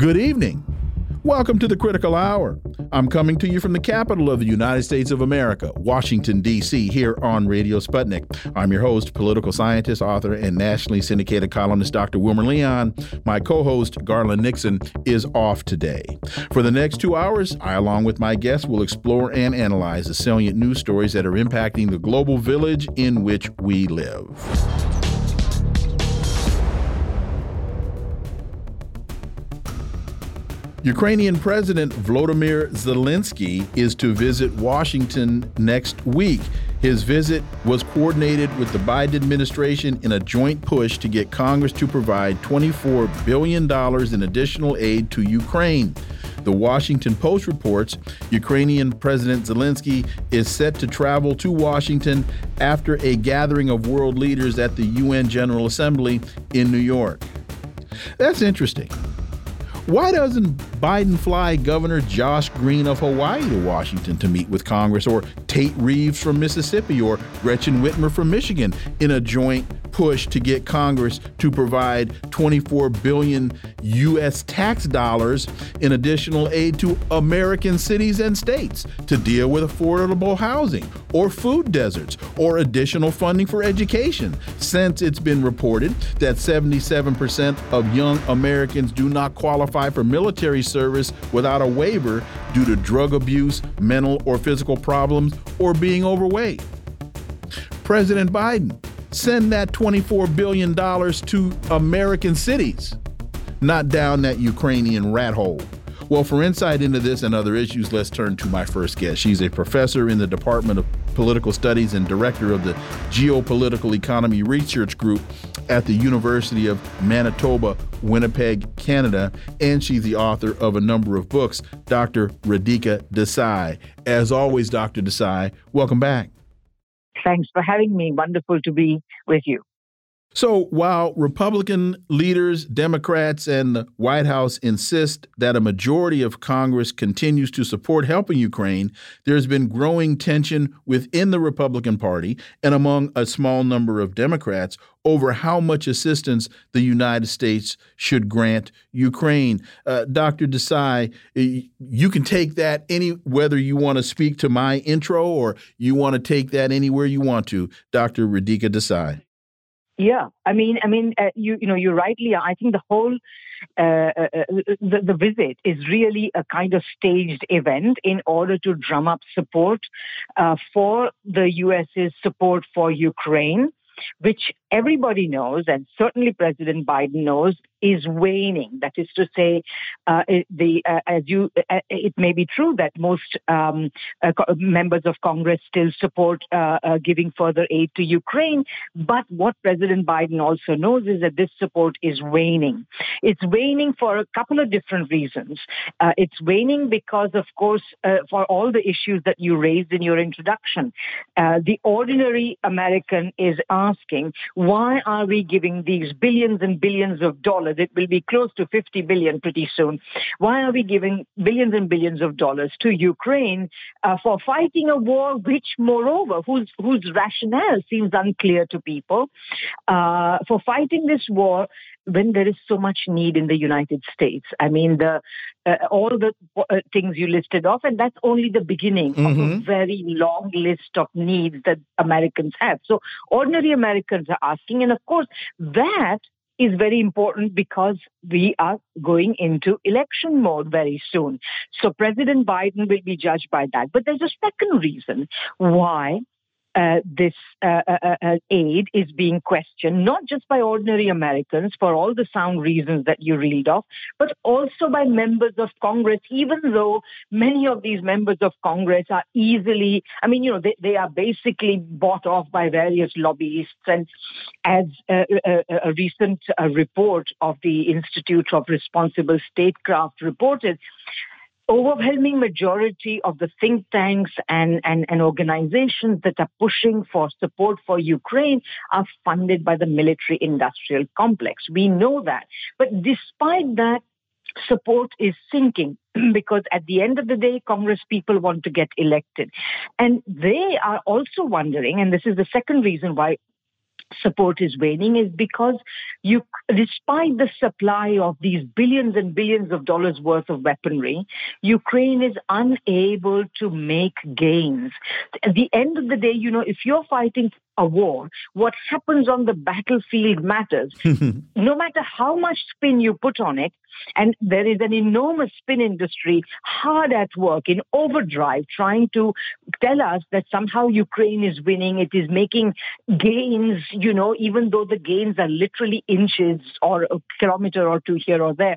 Good evening. Welcome to the Critical Hour. I'm coming to you from the capital of the United States of America, Washington, D.C., here on Radio Sputnik. I'm your host, political scientist, author, and nationally syndicated columnist Dr. Wilmer Leon. My co host, Garland Nixon, is off today. For the next two hours, I, along with my guests, will explore and analyze the salient news stories that are impacting the global village in which we live. Ukrainian President Volodymyr Zelensky is to visit Washington next week. His visit was coordinated with the Biden administration in a joint push to get Congress to provide $24 billion in additional aid to Ukraine. The Washington Post reports Ukrainian President Zelensky is set to travel to Washington after a gathering of world leaders at the UN General Assembly in New York. That's interesting. Why doesn't Biden fly Governor Josh Green of Hawaii to Washington to meet with Congress, or Tate Reeves from Mississippi, or Gretchen Whitmer from Michigan in a joint push to get Congress to provide 24 billion U.S. tax dollars in additional aid to American cities and states to deal with affordable housing or food deserts or additional funding for education, since it's been reported that 77% of young Americans do not qualify for military service without a waiver due to drug abuse, mental or physical problems, or being overweight. President Biden send that $24 billion to American cities, not down that Ukrainian rat hole. Well, for insight into this and other issues, let's turn to my first guest. She's a professor in the Department of Political Studies and director of the Geopolitical Economy Research Group at the University of Manitoba, Winnipeg, Canada, and she's the author of a number of books, Dr. Radhika Desai. As always, Dr. Desai, welcome back. Thanks for having me. Wonderful to be with you. So while Republican leaders, Democrats, and the White House insist that a majority of Congress continues to support helping Ukraine, there's been growing tension within the Republican Party and among a small number of Democrats over how much assistance the United States should grant Ukraine. Uh, Dr. Desai, you can take that any whether you want to speak to my intro or you want to take that anywhere you want to. Dr. Radhika Desai. Yeah, I mean, I mean, uh, you you know, you rightly. I think the whole uh, uh, uh, the, the visit is really a kind of staged event in order to drum up support uh, for the U.S.'s support for Ukraine, which everybody knows, and certainly President Biden knows, is waning. That is to say, uh, the uh, as you, uh, it may be true that most um, uh, members of Congress still support uh, uh, giving further aid to Ukraine, but what President Biden also knows is that this support is waning. It's waning for a couple of different reasons. it's waning because, of course, for all the issues that you raised in your introduction, the ordinary American is asking, why are we giving these billions and billions of dollars? It will be close to 50 billion pretty soon. Why are we giving billions and billions of dollars to Ukraine uh, for fighting a war which, moreover, whose, whose rationale seems unclear to people, uh, for fighting this war when there is so much need in the United States. I mean, the uh, all the uh, things you listed off, and that's only the beginning mm-hmm. of a mm-hmm. very long list of needs that Americans have. So ordinary Americans are asking, and of course, that is very important because we are going into election mode very soon. So President Biden will be judged by that. But there's a second reason why uh, this uh, uh, uh, uh, aid is being questioned, not just by ordinary Americans for all the sound reasons that you read off, but also by members of Congress, even though many of these members of Congress are easily, I mean, you know, they, they are basically bought off by various lobbyists. And as a, a, a recent report of the Institute of Responsible Statecraft reported, overwhelming majority of the think tanks and, and, and organizations that are pushing for support for Ukraine are funded by the military industrial complex. We know that. But despite that, support is sinking because at the end of the day, Congress people want to get elected. And they are also wondering, and this is the second reason why support is waning is because you, despite the supply of these billions and billions of dollars worth of weaponry, Ukraine is unable to make gains. At the end of the day, you know, if you're fighting a war, what happens on the battlefield matters. no matter how much spin you put on it, and there is an enormous spin industry hard at work in overdrive trying to tell us that somehow Ukraine is winning, it is making gains, you know, even though the gains are literally inches or a kilometer or two here or there.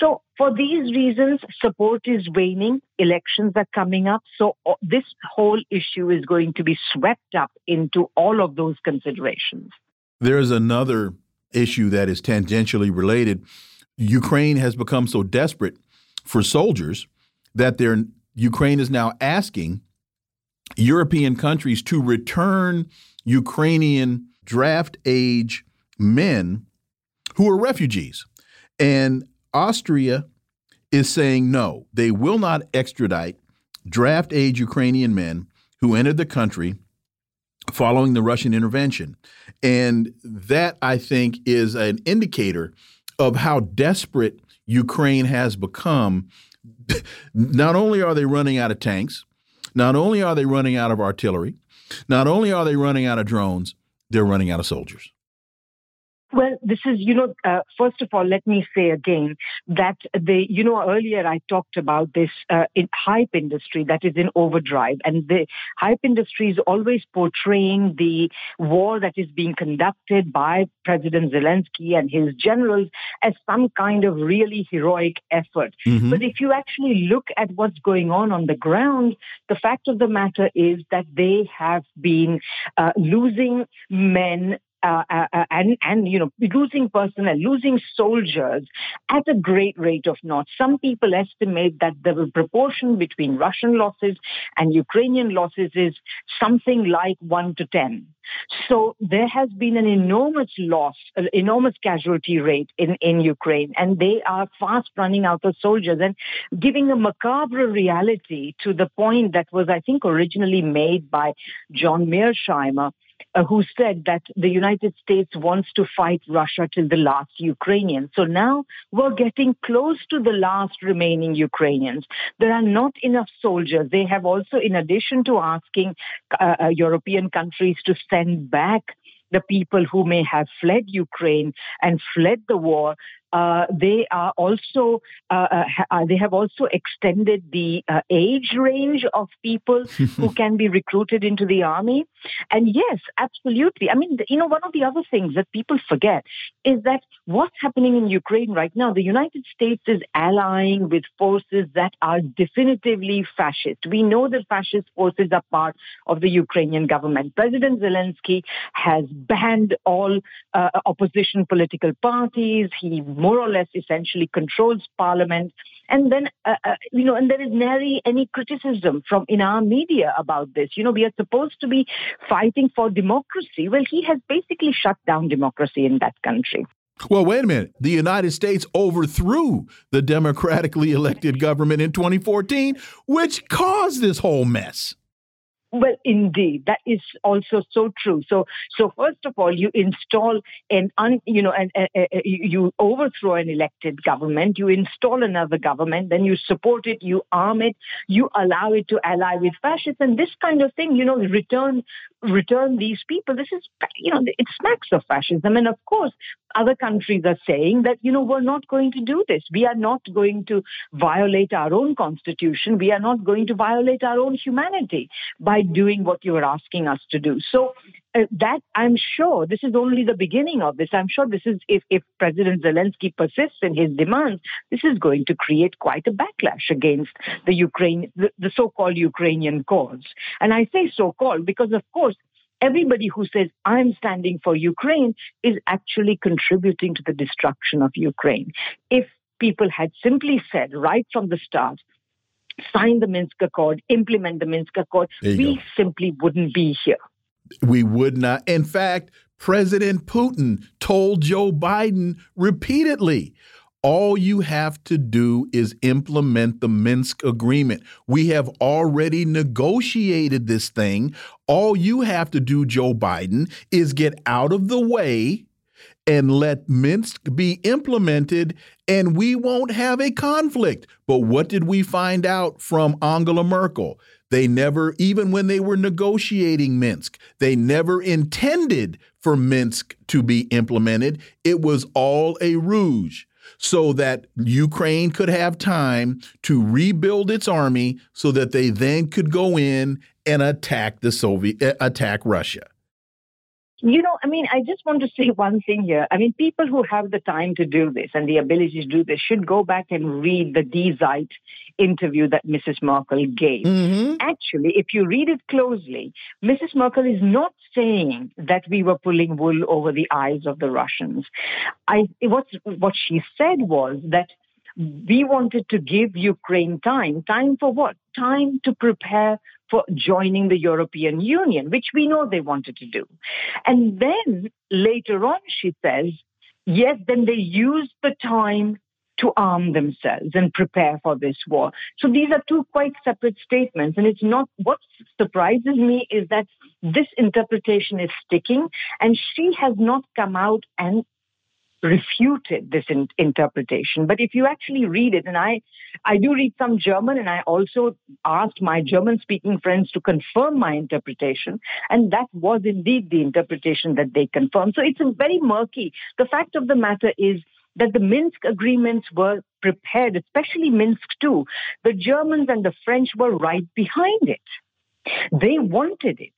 So for these reasons, support is waning. Elections are coming up. So uh, this whole issue is going to be swept up into all of those considerations. There is another issue that is tangentially related. Ukraine has become so desperate for soldiers that they're, Ukraine is now asking European countries to return Ukrainian draft age men who are refugees. And Austria is saying no, they will not extradite draft age Ukrainian men who entered the country following the Russian intervention. And that, I think, is an indicator of how desperate Ukraine has become. not only are they running out of tanks, not only are they running out of artillery, not only are they running out of drones, they're running out of soldiers. Well, this is, you know, uh, first of all, let me say again that the, you know, earlier I talked about this uh, in hype industry that is in overdrive, and the hype industry is always portraying the war that is being conducted by President Zelensky and his generals as some kind of really heroic effort. Mm-hmm. But if you actually look at what's going on on the ground, the fact of the matter is that they have been uh, losing men uh, uh, uh, and and you know losing personnel, losing soldiers at a great rate of knots. Some people estimate that the proportion between Russian losses and Ukrainian losses is something like one to ten. So there has been an enormous loss, an enormous casualty rate in, in Ukraine, and they are fast running out of soldiers and giving a macabre reality to the point that was, I think, originally made by John Mearsheimer uh, who said that the United States wants to fight Russia till the last Ukrainian. So now we're getting close to the last remaining Ukrainians. There are not enough soldiers. They have also, in addition to asking uh, uh European countries to send back the people who may have fled Ukraine and fled the war, uh, they are also uh, uh, uh, they have also extended the uh, age range of people who can be recruited into the army. And yes, absolutely. I mean, you know, one of the other things that people forget is that what's happening in Ukraine right now, the United States is allying with forces that are definitively fascist. We know that fascist forces are part of the Ukrainian government. President Zelensky has banned all uh, opposition political parties. He more or less essentially controls parliament. And then, uh, uh, you know, and there is nary any criticism from in our media about this. You know, we are supposed to be fighting for democracy. Well, he has basically shut down democracy in that country. Well, wait a minute. The United States overthrew the democratically elected government in 2014, which caused this whole mess. Well, indeed, that is also so true. So, so first of all, you install an, un, you know, an, a, a, you overthrow an elected government, you install another government, then you support it, you arm it, you allow it to ally with fascists, and this kind of thing, you know, return return these people. This is, you know, it smacks of fascism, and of course, other countries are saying that, you know, we're not going to do this. We are not going to violate our own constitution. We are not going to violate our own humanity by doing what you are asking us to do. So uh, that I'm sure this is only the beginning of this. I'm sure this is if, if President Zelensky persists in his demands, this is going to create quite a backlash against the Ukraine, the, the so-called Ukrainian cause. And I say so-called because, of course, everybody who says, I'm standing for Ukraine is actually contributing to the destruction of Ukraine. If people had simply said right from the start, sign the Minsk Accord, implement the Minsk Accord, we go. simply wouldn't be here. We would not. In fact, President Putin told Joe Biden repeatedly All you have to do is implement the Minsk agreement. We have already negotiated this thing. All you have to do, Joe Biden, is get out of the way and let Minsk be implemented, and we won't have a conflict. But what did we find out from Angela Merkel? They never, even when they were negotiating Minsk, they never intended for Minsk to be implemented. It was all a ruse so that Ukraine could have time to rebuild its army so that they then could go in and attack the Soviet eh, attack Russia. You know, I mean, I just want to say one thing here. I mean, people who have the time to do this and the ability to do this should go back and read the Die Zeit interview that Mrs. Merkel gave. Mm-hmm. Actually, if you read it closely, Mrs. Merkel is not saying that we were pulling wool over the eyes of the Russians. I, what, what she said was that we wanted to give Ukraine time. Time for what? Time to prepare for joining the European Union, which we know they wanted to do. And then later on, she says, yes, then they used the time to arm themselves and prepare for this war. So these are two quite separate statements. And it's not, what surprises me is that this interpretation is sticking and she has not come out and refuted this in, interpretation. But if you actually read it, and I, I do read some German, and I also asked my German-speaking friends to confirm my interpretation, and that was indeed the interpretation that they confirmed. So it's very murky. The fact of the matter is that the Minsk agreements were prepared, especially Minsk II. The Germans and the French were right behind it. They wanted it.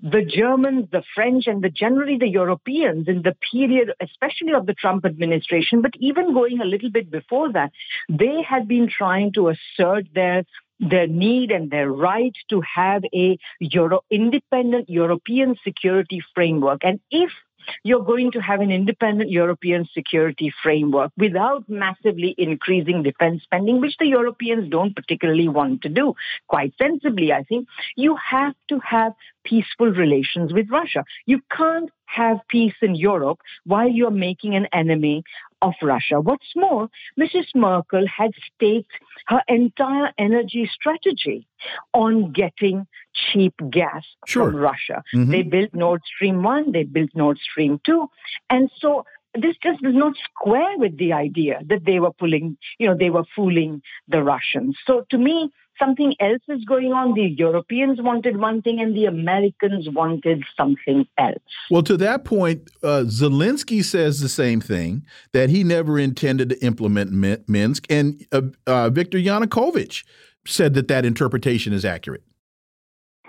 The Germans, the French, and the generally the Europeans in the period, especially of the Trump administration, but even going a little bit before that, they had been trying to assert their their need and their right to have a Euro- independent European security framework. And if you're going to have an independent European security framework without massively increasing defense spending, which the Europeans don't particularly want to do. Quite sensibly, I think, you have to have peaceful relations with Russia. You can't have peace in Europe while you're making an enemy of Russia. What's more, Mrs. Merkel had staked her entire energy strategy on getting cheap gas sure. from Russia. Mm-hmm. They built Nord Stream 1, they built Nord Stream 2. And so this just does not square with the idea that they were pulling, you know, they were fooling the Russians. So to me, something else is going on. The Europeans wanted one thing and the Americans wanted something else. Well, to that point, uh, Zelensky says the same thing that he never intended to implement Minsk, and uh, uh, Viktor Yanukovych said that that interpretation is accurate.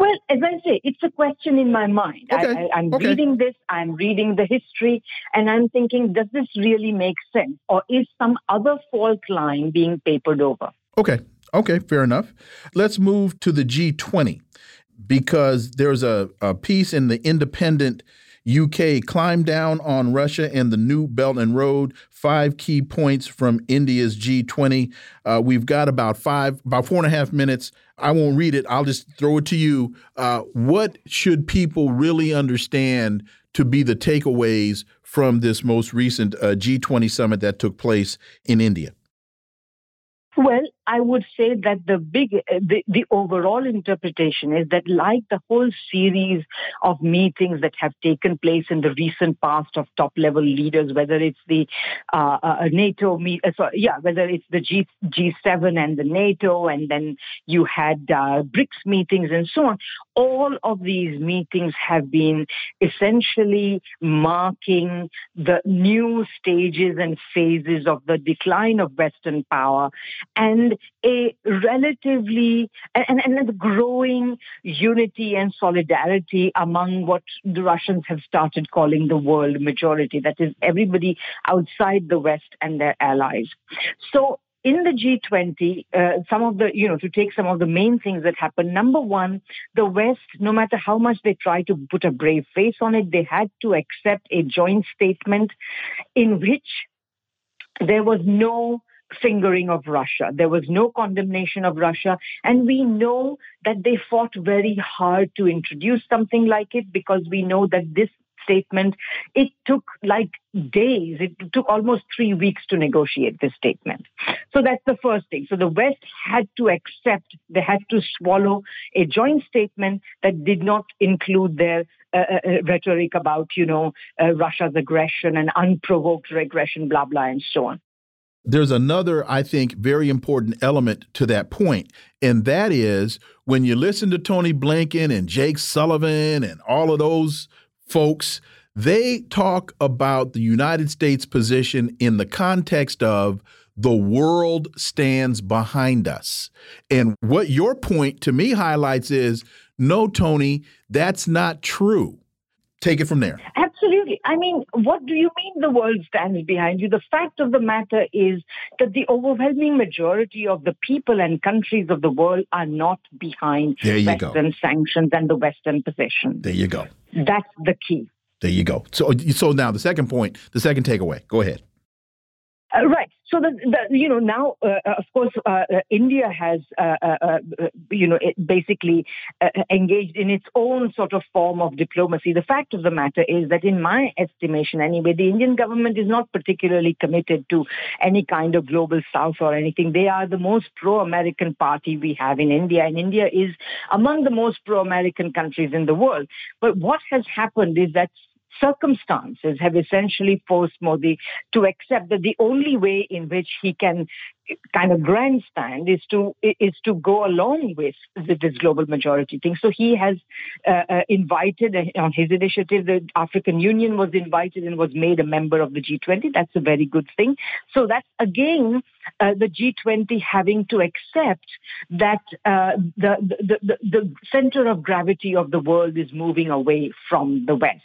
Well, as I say, it's a question in my mind. Okay. I, am okay. reading this, I'm reading the history, and I'm thinking, does this really make sense? Or is some other fault line being papered over? Okay. Okay, fair enough. Let's move to the G20 because there's a, a piece in the Independent UK climb down on Russia and the new Belt and Road. Five key points from India's G20. Uh, we've got about five, about four and a half minutes. I won't read it. I'll just throw it to you. Uh, what should people really understand to be the takeaways from this most recent uh, G20 summit that took place in India? Well, I would say that the big, uh, the, the overall interpretation is that like the whole series of meetings that have taken place in the recent past of top level leaders, whether it's the uh, uh, NATO meet, uh, sorry, yeah, whether it's the G, G7 and the NATO, and then you had uh, BRICS meetings and so on. All of these meetings have been essentially marking the new stages and phases of the decline of Western power and a relatively and, and the growing unity and solidarity among what the Russians have started calling the world majority, that is everybody outside the West and their allies. So in the G20, uh, some of the, you know, to take some of the main things that happened. Number one, the West, no matter how much they tried to put a brave face on it, they had to accept a joint statement in which there was no fingering of Russia. There was no condemnation of Russia. And we know that they fought very hard to introduce something like it because we know that this statement. It took like days. It took almost three weeks to negotiate this statement. So that's the first thing. So the West had to accept, they had to swallow a joint statement that did not include their uh, uh, uh rhetoric about, you know, uh, Russia's aggression and unprovoked aggression, blah, blah, and so on. There's another, I think, very important element to that point, and that is when you listen to Tony Blinken and Jake Sullivan and all of those folks, they talk about the United States position in the context of the world stands behind us. And what your point to me highlights is no, Tony, that's not true. Take it from there. Absolutely. I mean, what do you mean the world stands behind you? The fact of the matter is that the overwhelming majority of the people and countries of the world are not behind Western go. sanctions and the Western position. There you go. That's the key. There you go. So, so now the second point, the second takeaway. Go ahead. Uh, right. So the, the, you know now uh, uh of course uh, uh India has uh, you know basically engaged in its own sort of form of diplomacy. The fact of the matter is that in my estimation anyway, the Indian government is not particularly committed to any kind of global south or anything. They are the most pro-American party we have in India, and India is among the most pro-American countries in the world. But what has happened is that circumstances have essentially forced Modi to accept that the only way in which he can kind of grandstand is to is to go along with this global majority thing. So he has uh, uh, invited uh, on his initiative. The African Union was invited and was made a member of the G20. That's a very good thing. So that's again uh, the G20 having to accept that uh, the, the, the the center of gravity of the world is moving away from the West.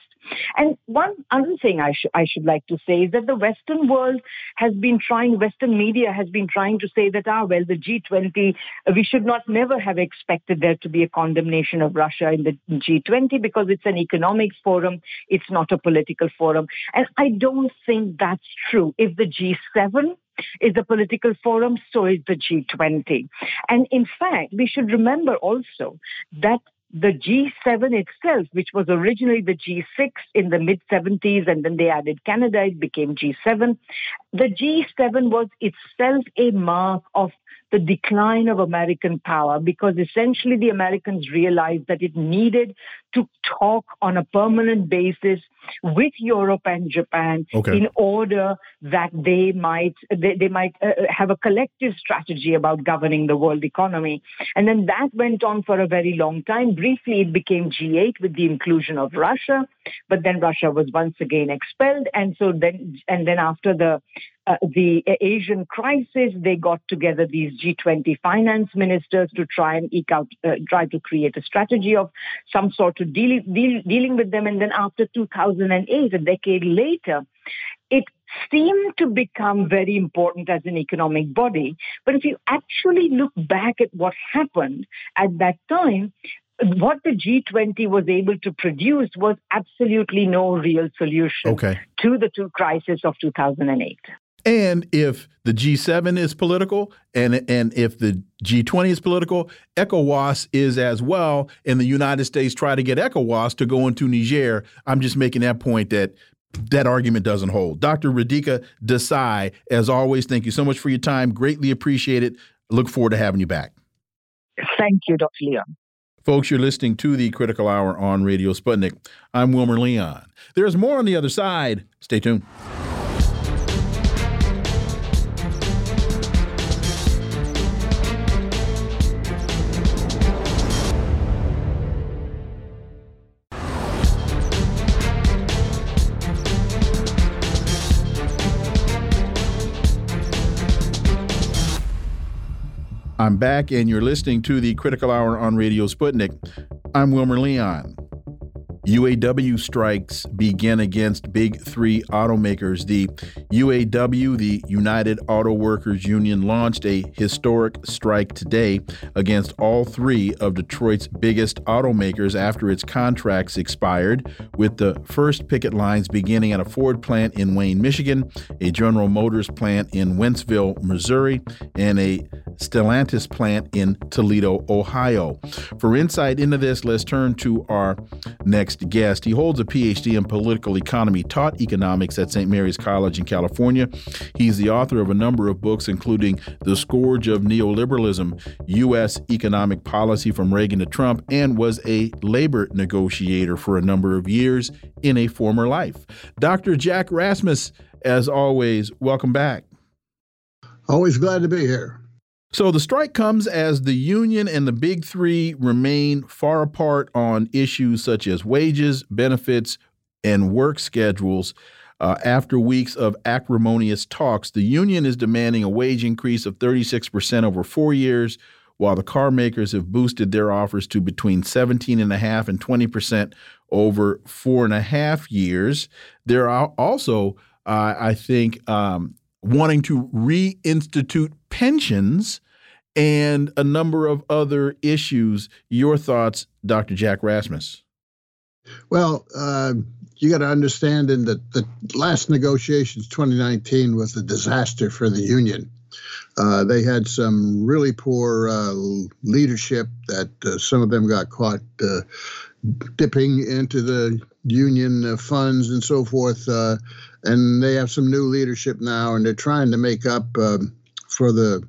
And one other thing I, sh- I should like to say is that the Western world has been trying, Western media has been trying to say that, ah, well, the G20, uh, we should not never have expected there to be a condemnation of Russia in the G20 because it's an economic forum, it's not a political forum. And I don't think that's true. If the G7 is a political forum, so is the G20. And in fact, we should remember also that the G7 itself, which was originally the G6 in the mid 70s, and then they added Canada, it became G7. The G7 was itself a mark of the decline of American power because essentially the Americans realized that it needed to talk on a permanent basis with Europe and Japan okay. in order that they might they, they might uh, uh have a collective strategy about governing the world economy. And then that went on for a very long time. Briefly, it became G8 with the inclusion of Russia, but then Russia was once again expelled, and so then and then after the uh, the Asian crisis, they got together these G20 finance ministers to try and eke out, uh, try to create a strategy of some sort of deal, deal, dealing with them. And then after 2008, a decade later, it seemed to become very important as an economic body. But if you actually look back at what happened at that time, what the G20 was able to produce was absolutely no real solution okay. to the two crises of 2008. And if the G7 is political and, and if the G20 is political, ECOWAS is as well. And the United States try to get ECOWAS to go into Niger. I'm just making that point that that argument doesn't hold. Dr. Radhika Desai, as always, thank you so much for your time. Greatly appreciate it. Look forward to having you back. Thank you, Dr. Leon. Folks, you're listening to the Critical Hour on Radio Sputnik. I'm Wilmer Leon. There's more on the other side. Stay tuned. I'm back, and you're listening to the Critical Hour on Radio Sputnik. I'm Wilmer Leon. UAW strikes begin against big three automakers. The UAW, the United Auto Workers Union, launched a historic strike today against all three of Detroit's biggest automakers after its contracts expired, with the first picket lines beginning at a Ford plant in Wayne, Michigan, a General Motors plant in Wentzville, Missouri, and a Stellantis plant in Toledo, Ohio. For insight into this, let's turn to our next guest. He holds a PhD in political economy, taught economics at St. Mary's College in California. He's the author of a number of books, including The Scourge of Neoliberalism U.S. Economic Policy from Reagan to Trump, and was a labor negotiator for a number of years in a former life. Dr. Jack Rasmus, as always, welcome back. Always glad to be here. So the strike comes as the union and the big three remain far apart on issues such as wages, benefits, and work schedules. Uh, after weeks of acrimonious talks, the union is demanding a wage increase of 36% over four years, while the car makers have boosted their offers to between 17.5 and 20% over four and a half years. There are also, uh, I think, um, wanting to reinstitute pensions and a number of other issues. Your thoughts, Dr. Jack Rasmus? Well, uh, you got to understand in the, the last negotiations, 2019 was a disaster for the union. Uh, they had some really poor uh, leadership that uh, some of them got caught uh, dipping into the union uh, funds and so forth. Uh, and they have some new leadership now, and they're trying to make up um, for the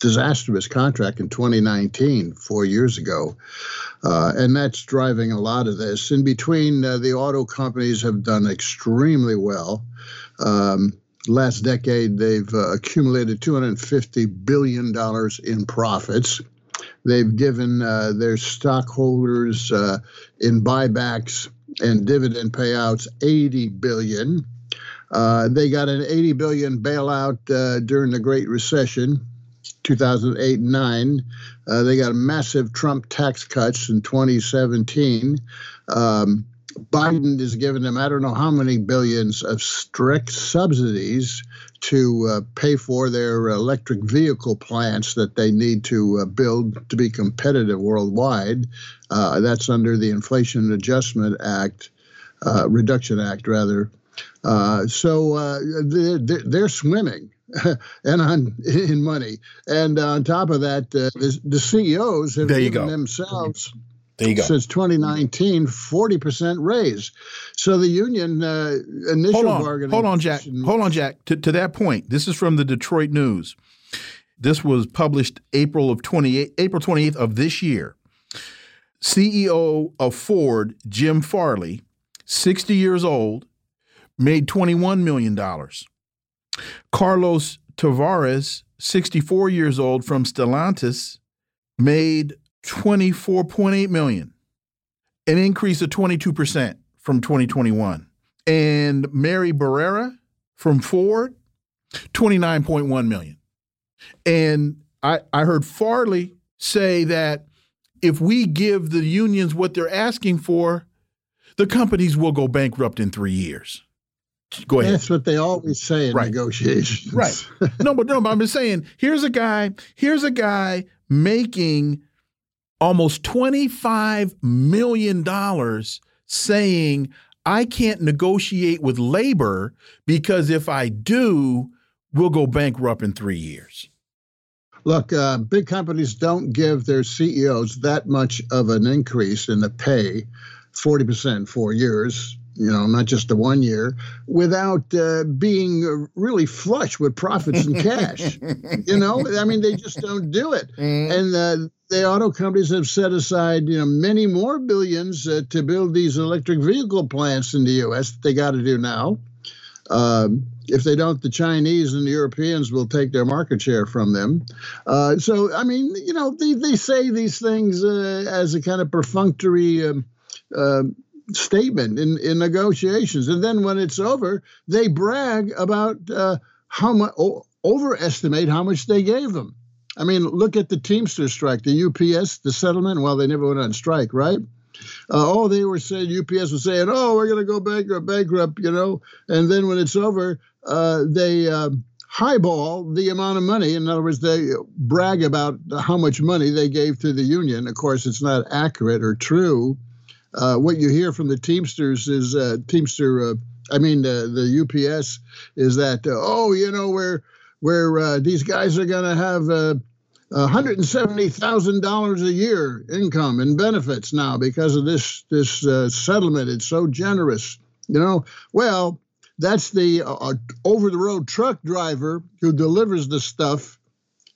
disastrous contract in 2019, four years ago. Uh, and that's driving a lot of this. In between, uh, the auto companies have done extremely well. Um, last decade, they've uh, accumulated $250 billion in profits. They've given uh, their stockholders uh, in buybacks and dividend payouts 80 billion. Uh, they got an 80 billion bailout uh, during the Great Recession, 2008 9. Uh, they got massive Trump tax cuts in 2017. Um, Biden has given them, I don't know how many billions of strict subsidies to uh, pay for their electric vehicle plants that they need to uh, build to be competitive worldwide. Uh, that's under the Inflation Adjustment Act, uh, Reduction Act, rather. Uh, so uh, they're, they're, swimming and on in money, and on top of that, the, the CEOs have given go. themselves there you go. Since 2019, 40% raise. So the union uh, initial hold on, bargaining. Hold on, Jack. Hold on, Jack. To, to that point, this is from the Detroit News. This was published April of 28, April 28th of this year. CEO of Ford, Jim Farley, 60 years old, made $21 million. Carlos Tavares, 64 years old from Stellantis, made 24.8 million, an increase of 22% from 2021. And Mary Barrera from Ford, 29.1 million. And I, I heard Farley say that if we give the unions what they're asking for, the companies will go bankrupt in three years. Go ahead. That's what they always say in right. negotiations. Right. No, but no, but I'm just saying, here's a guy, here's a guy making almost $25 million saying, I can't negotiate with labor because if I do, we'll go bankrupt in three years. Look, uh, big companies don't give their CEOs that much of an increase in the pay, 40% four years, you know, not just the one year, without uh, being really flush with profits and cash. you know, I mean, they just don't do it. Mm. And uh, the auto companies have set aside, you know, many more billions uh, to build these electric vehicle plants in the U.S. They got to do now. Um, if they don't, the Chinese and the Europeans will take their market share from them. Uh, so, I mean, you know, they, they say these things uh, as a kind of perfunctory um, uh, statement in, in negotiations. And then when it's over, they brag about uh, how much, overestimate how much they gave them. I mean, look at the Teamster strike, the UPS, the settlement. Well, they never went on strike, right? Uh, oh, they were saying UPS was saying, "Oh, we're going to go bankrupt, bankrupt," you know. And then when it's over, uh, they uh, highball the amount of money. In other words, they brag about how much money they gave to the union. Of course, it's not accurate or true. Uh, what you hear from the Teamsters is uh, Teamster. Uh, I mean, the UPS is that oh, you know, we're where uh, these guys are going to have uh, $170,000 a year income and benefits now because of this this uh, settlement. It's so generous, you know. Well, that's the uh, over the road truck driver who delivers the stuff,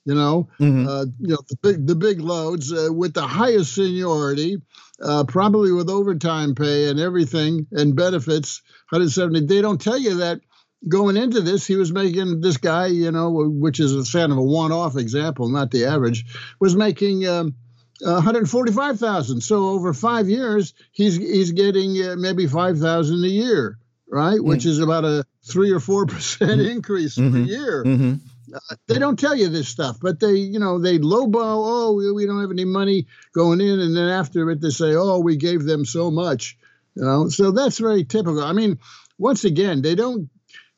you know, mm-hmm. uh, you know the big the big loads uh, with the highest seniority, uh, probably with overtime pay and everything and benefits. 170. They don't tell you that going into this, he was making this guy, you know, which is a kind of a one-off example, not the average, was making um, 145,000. So over five years, he's he's getting uh, maybe 5,000 a year, right? Mm-hmm. Which is about a three or four percent mm-hmm. increase mm-hmm. per year. Mm-hmm. They don't tell you this stuff, but they, you know, they lowball. Oh, we, we don't have any money going in, and then after it, they say, oh, we gave them so much. You know, so that's very typical. I mean, once again, they don't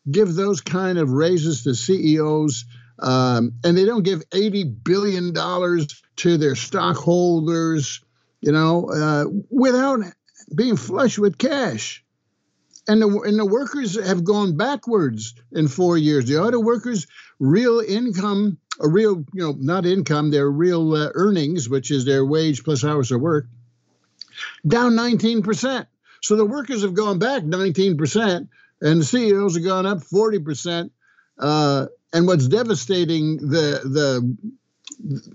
give those kind of raises to CEOs, um, and they don't give eighty billion dollars to their stockholders, you know, uh, without being flush with cash. And the, and the workers have gone backwards in four years. The auto workers' real income, a real, you know, not income, their real uh, earnings, which is their wage plus hours of work, down 19%. So the workers have gone back 19%, and the CEOs have gone up 40%. Uh, and what's devastating the the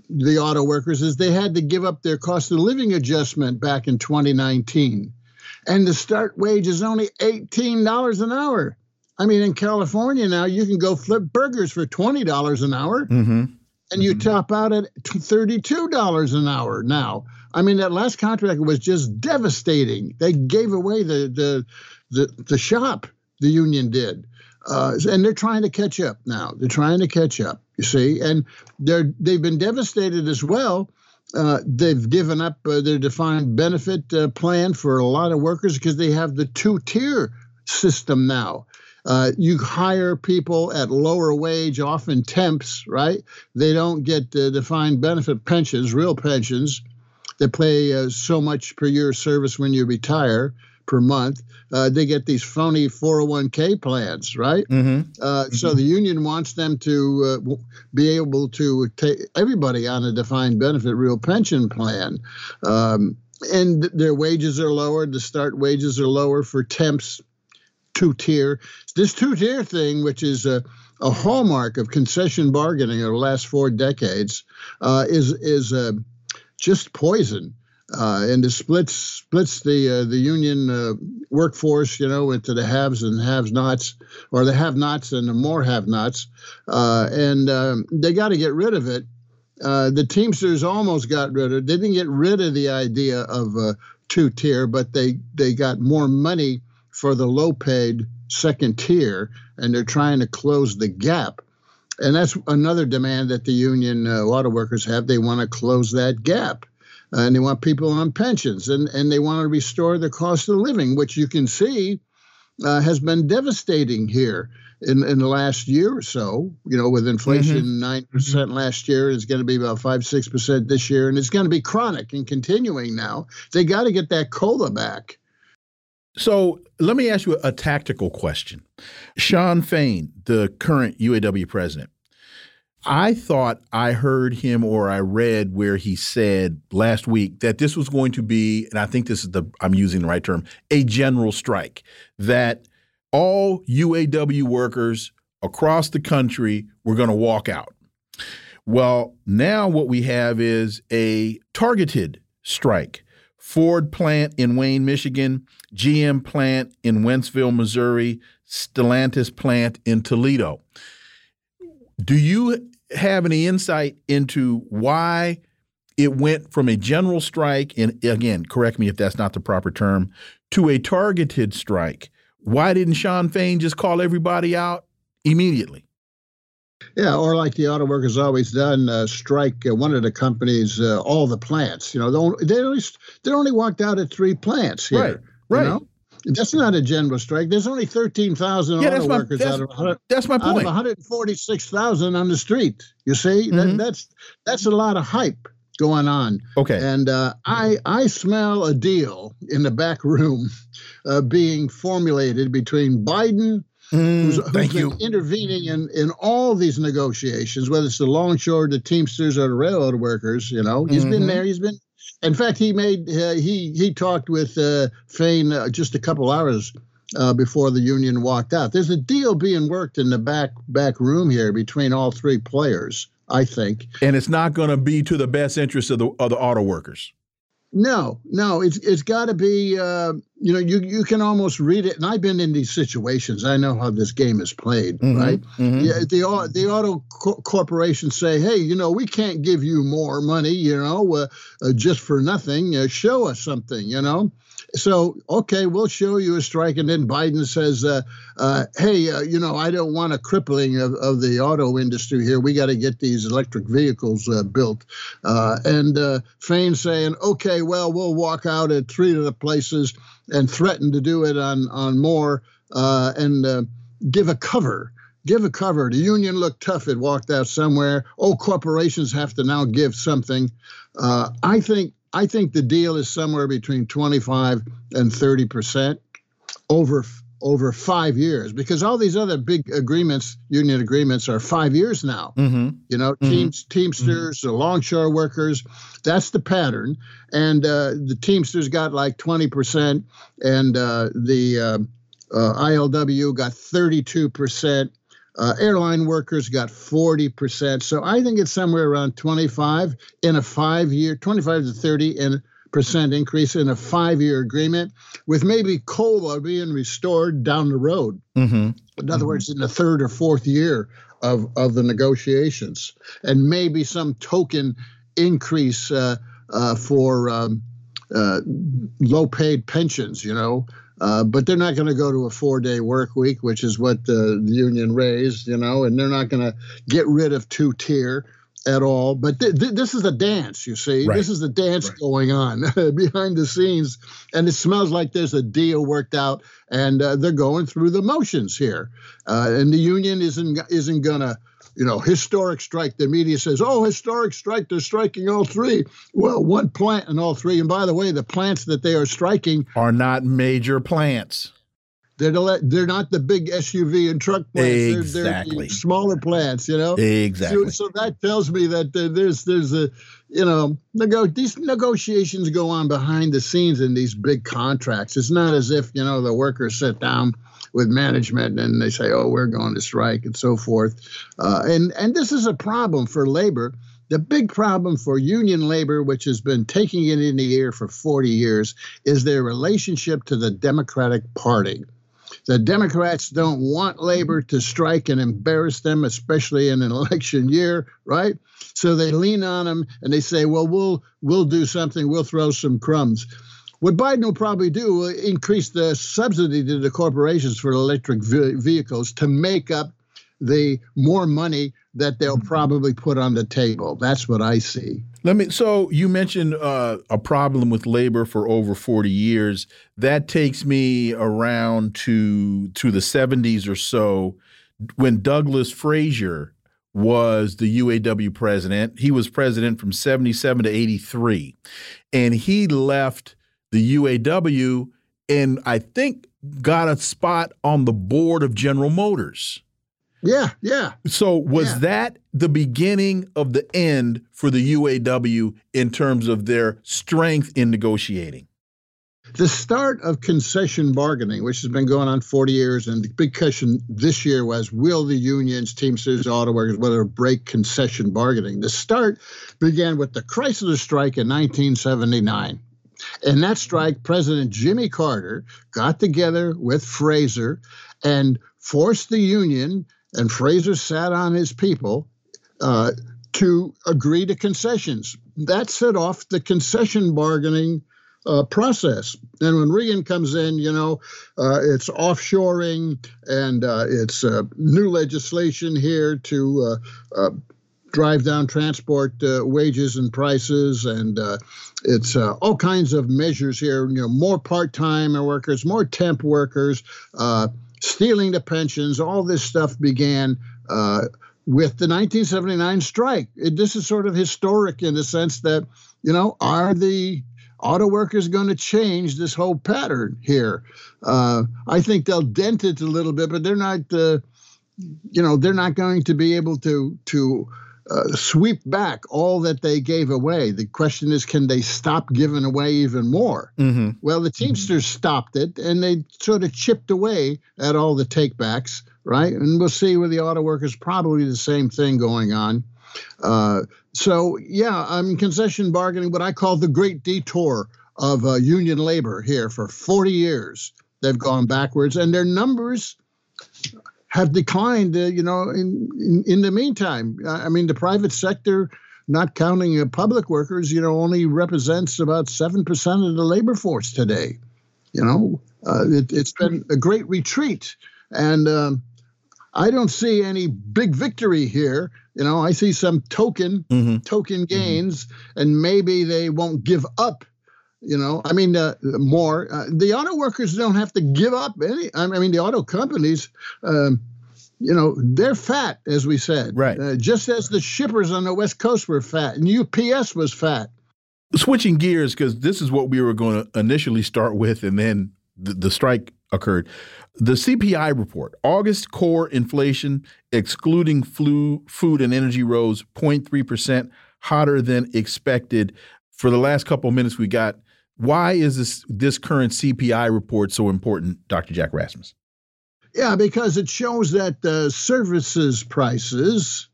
the auto workers is they had to give up their cost of living adjustment back in 2019, and the start wage is only $18 an hour. I mean, in California now, you can go flip burgers for $20 an hour, mm-hmm. and you mm-hmm. top out at $32 an hour now. I mean, that last contract was just devastating. They gave away the the the, the shop the union did. Uh, and they're trying to catch up now. They're trying to catch up, you see, and they're they've been devastated as well. Uh, they've given up uh, their defined benefit uh, plan for a lot of workers because they have the two tier system now. Uh, you hire people at lower wage, often temps, right? They don't get defined benefit pensions, real pensions. They pay uh, so much per year service when you retire per month. Uh, they get these phony 401k plans, right? Mm-hmm. Uh, mm-hmm. So the union wants them to uh, be able to take everybody on a defined benefit real pension plan. Um, and their wages are lower. The start wages are lower for temps, two tier. This two tier thing, which is a, a hallmark of concession bargaining over the last four decades, uh, is is uh, just poison uh, and it splits splits the uh, the union uh, workforce, you know, into the haves and have-nots, or the have-nots and the more have-nots, uh, and um, they got to get rid of it. Uh, the Teamsters almost got rid of. it. They didn't get rid of the idea of a two tier, but they they got more money for the low-paid second tier, and they're trying to close the gap. And that's another demand that the union uh, auto workers have. They want to close that gap and they want people on pensions, and, and they want to restore the cost of living, which you can see uh, has been devastating here in, in the last year or so. You know, with inflation mm-hmm. 9 mm-hmm. percent last year, it's going to be about five six percent this year, and it's going to be chronic and continuing now. They got to get that cola back. So let me ask you a tactical question. Shawn Fain, the current UAW president, I thought I heard him or I read where he said last week that this was going to be, and I think this is the, I'm using the right term, a general strike, that all UAW workers across the country were going to walk out. Well, now what we have is a targeted strike. Ford plant in Wayne, Michigan, GM plant in Wentzville, Missouri, Stellantis plant in Toledo. Do you have any insight into why it went from a general strike, and again, correct me if that's not the proper term, to a targeted strike? Why didn't Shawn Fain just call everybody out immediately? Yeah, or like the auto workers always done, uh, strike uh, one of the companies, uh, all the plants. You know, they only, they only they only walked out at three plants here. Right, right. You know? That's not a general strike. There's only 13,000 yeah, auto my, workers out of, that's my point. out of 146,000 on the street. You see, mm-hmm. that, that's that's a lot of hype going on. Okay. And uh, I I smell a deal in the back room uh, being formulated between Biden mm, who's, who's been you. intervening in, in all these negotiations, whether it's the longshore, the Teamsters, or the railroad workers. You know, he's mm-hmm. been there. He's been. In fact, he made uh, he he talked with uh, Fain uh, just a couple hours uh, before the union walked out. There's a deal being worked in the back back room here between all three players. I think, and it's not going to be to the best interest of the of the auto workers. No, no, it's it's got to be. Uh, you know, you you can almost read it, and I've been in these situations. I know how this game is played, mm-hmm, right? Mm-hmm. Yeah, the the auto co- corporations say, hey, you know, we can't give you more money, you know, uh, uh, just for nothing. Uh, show us something, you know. So, okay, we'll show you a strike. And then Biden says, uh, uh, hey, uh, you know, I don't want a crippling of, of the auto industry here. We got to get these electric vehicles uh, built. Uh, and uh, Fain saying, okay, well, we'll walk out at three of the places and threaten to do it on, on more and give a cover give a cover. The union looked tough. It walked out somewhere. Oh, corporations have to now give something. Uh, I think I think the deal is somewhere between 25 and 30 percent over over five years because all these other big agreements, union agreements, are five years now. Mm-hmm. You know, mm-hmm. teams, Teamsters, mm-hmm. the longshore workers, that's the pattern. And uh, the Teamsters got like 20 percent, and uh, the uh, uh ILW got 32 percent, uh, airline workers got 40%. So I think it's somewhere around 25 in a five year, 25 to 30 in percent increase in a five year agreement, with maybe COLA being restored down the road. Mm-hmm. In other mm-hmm. words, in the third or fourth year of, of the negotiations, and maybe some token increase uh, uh, for um, uh, low paid pensions, you know, uh, but they're not going to go to a four-day work week, which is what the, the union raised, you know, and they're not going to get rid of two-tier at all. But th- th- this is a dance, you see. Right. This is the dance right. going on behind the scenes, and it smells like there's a deal worked out, and uh, they're going through the motions here. Uh, and the union isn't isn't going to you know, historic strike. The media says, oh, historic strike. They're striking all three. Well, one plant and all three. And by the way, the plants that they are striking are not major plants. They're, the, they're not the big SUV and truck plants. Exactly. They're, they're smaller plants, you know? Exactly. So, so, that tells me that there's, there's a, you know, nego- these negotiations go on behind the scenes in these big contracts. It's not as if, you know, the workers sit down – with management and they say, oh, we're going to strike and so forth. Uh, and, and this is a problem for labor. The big problem for union labor, which has been taking it in the air for 40 years, is their relationship to the Democratic Party. The Democrats don't want labor to strike and embarrass them, especially in an election year, right? So they lean on them and they say, "Well, we'll we'll do something. We'll throw some crumbs." What Biden will probably do will increase the subsidy to the corporations for electric vehicles to make up the more money that they'll mm-hmm. probably put on the table. That's what I see. Let me. So you mentioned uh, a problem with labor for over forty years. That takes me around to to the seventies or so, when Douglas Fraser was the UAW president. He was president from seventy seven to eighty three, and he left the UAW, and I think got a spot on the board of General Motors. Yeah, yeah. So was yeah. that the beginning of the end for the UAW in terms of their strength in negotiating? The start of concession bargaining, which has been going on 40 years, and the big question this year was will the unions, Teamsters, auto workers, whether break concession bargaining? The start began with the Chrysler strike in 1979. In that strike, President Jimmy Carter got together with Fraser and forced the union, and Fraser sat on his people uh, to agree to concessions. That set off the concession bargaining uh, process. And when Reagan comes in, you know, uh, it's offshoring and uh, it's uh, new legislation here to uh, uh, drive down transport uh, wages and prices, and uh, it's uh, all kinds of measures here. You know, more part-time workers, more temp workers, uh, stealing the pensions. All this stuff began uh, with the 1979 strike. It, this is sort of historic in the sense that you know, are the auto workers going to change this whole pattern here. Uh, I think they'll dent it a little bit, but they're not. You know, they're not going to be able to to uh, sweep back all that they gave away. The question is, can they stop giving away even more? Mm-hmm. Well, the Teamsters mm-hmm. stopped it, and they sort of chipped away at all the takebacks, right? And we'll see with the auto workers, probably the same thing going on. Uh, so, yeah, I mean, concession bargaining, what I call the great detour of uh, union labor here for 40 years. They've gone backwards, and their numbers have declined, uh, you know, in, in, in the meantime. I mean, the private sector, not counting uh, public workers, you know, only represents about 7% of the labor force today. You know, uh, it, has been a great retreat. And um, I don't see any big victory here. You know, I see some token mm-hmm. token mm-hmm. gains, mm-hmm. and maybe they won't give up you know, I mean, uh, more. Uh, the auto workers don't have to give up any. I mean, the auto companies, um, you know, they're fat, as we said. Right. Uh, just as the shippers on the West Coast were fat, and UPS was fat. Switching gears, because this is what we were going to initially start with, and then the, the strike occurred. The CPI report, August core inflation, excluding flu, food and energy, rose 0.3%, hotter than expected. For the last couple of minutes we got, why is this this current CPI report so important, Dr. Jack Rasmus? Yeah, because it shows that the services prices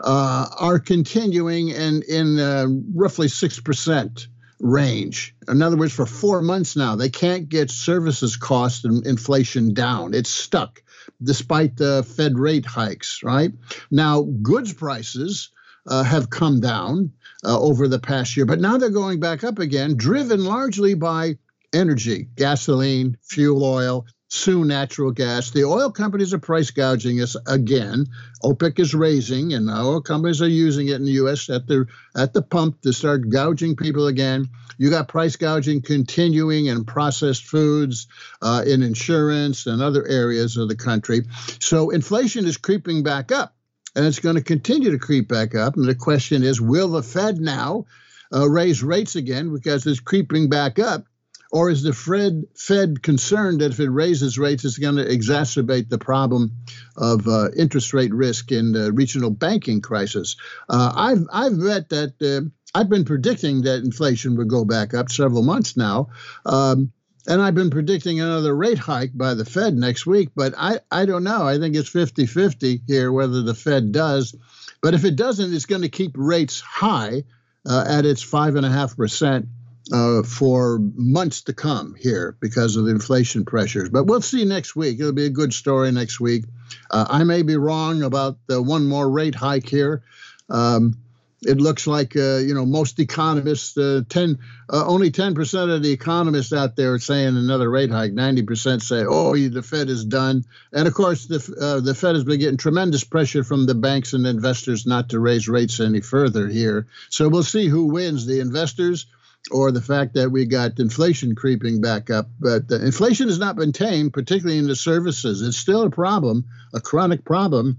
uh, are continuing in in uh, roughly six percent range. In other words, for four months now, they can't get services cost and inflation down. It's stuck despite the Fed rate hikes. Right now, goods prices uh, have come down uh, over the past year, but now they're going back up again, driven largely by energy, gasoline, fuel oil, soon natural gas. The oil companies are price gouging us again. OPEC is raising, and oil companies are using it in the U.S. at the at the pump to start gouging people again. You got price gouging continuing in processed foods, uh, in insurance, and other areas of the country. So inflation is creeping back up and it's going to continue to creep back up. And the question is, will the Fed now uh, raise rates again because it's creeping back up? Or is the Fed, Fed concerned that if it raises rates, it's going to exacerbate the problem of uh, interest rate risk in the regional banking crisis? Uh, I've, I've bet that uh, I've been predicting that inflation would go back up several months now. Um, and I've been predicting another rate hike by the Fed next week, but I, I don't know. I think it's 50 50 here whether the Fed does. But if it doesn't, it's going to keep rates high uh, at its 5.5% uh, for months to come here because of the inflation pressures. But we'll see next week. It'll be a good story next week. Uh, I may be wrong about the one more rate hike here. Um, it looks like uh, you know most economists uh, 10 uh, only 10% of the economists out there are saying another rate hike. 90% say oh the fed is done. And of course the uh, the fed has been getting tremendous pressure from the banks and investors not to raise rates any further here. So we'll see who wins the investors or the fact that we got inflation creeping back up. But inflation has not been tamed particularly in the services. It's still a problem a chronic problem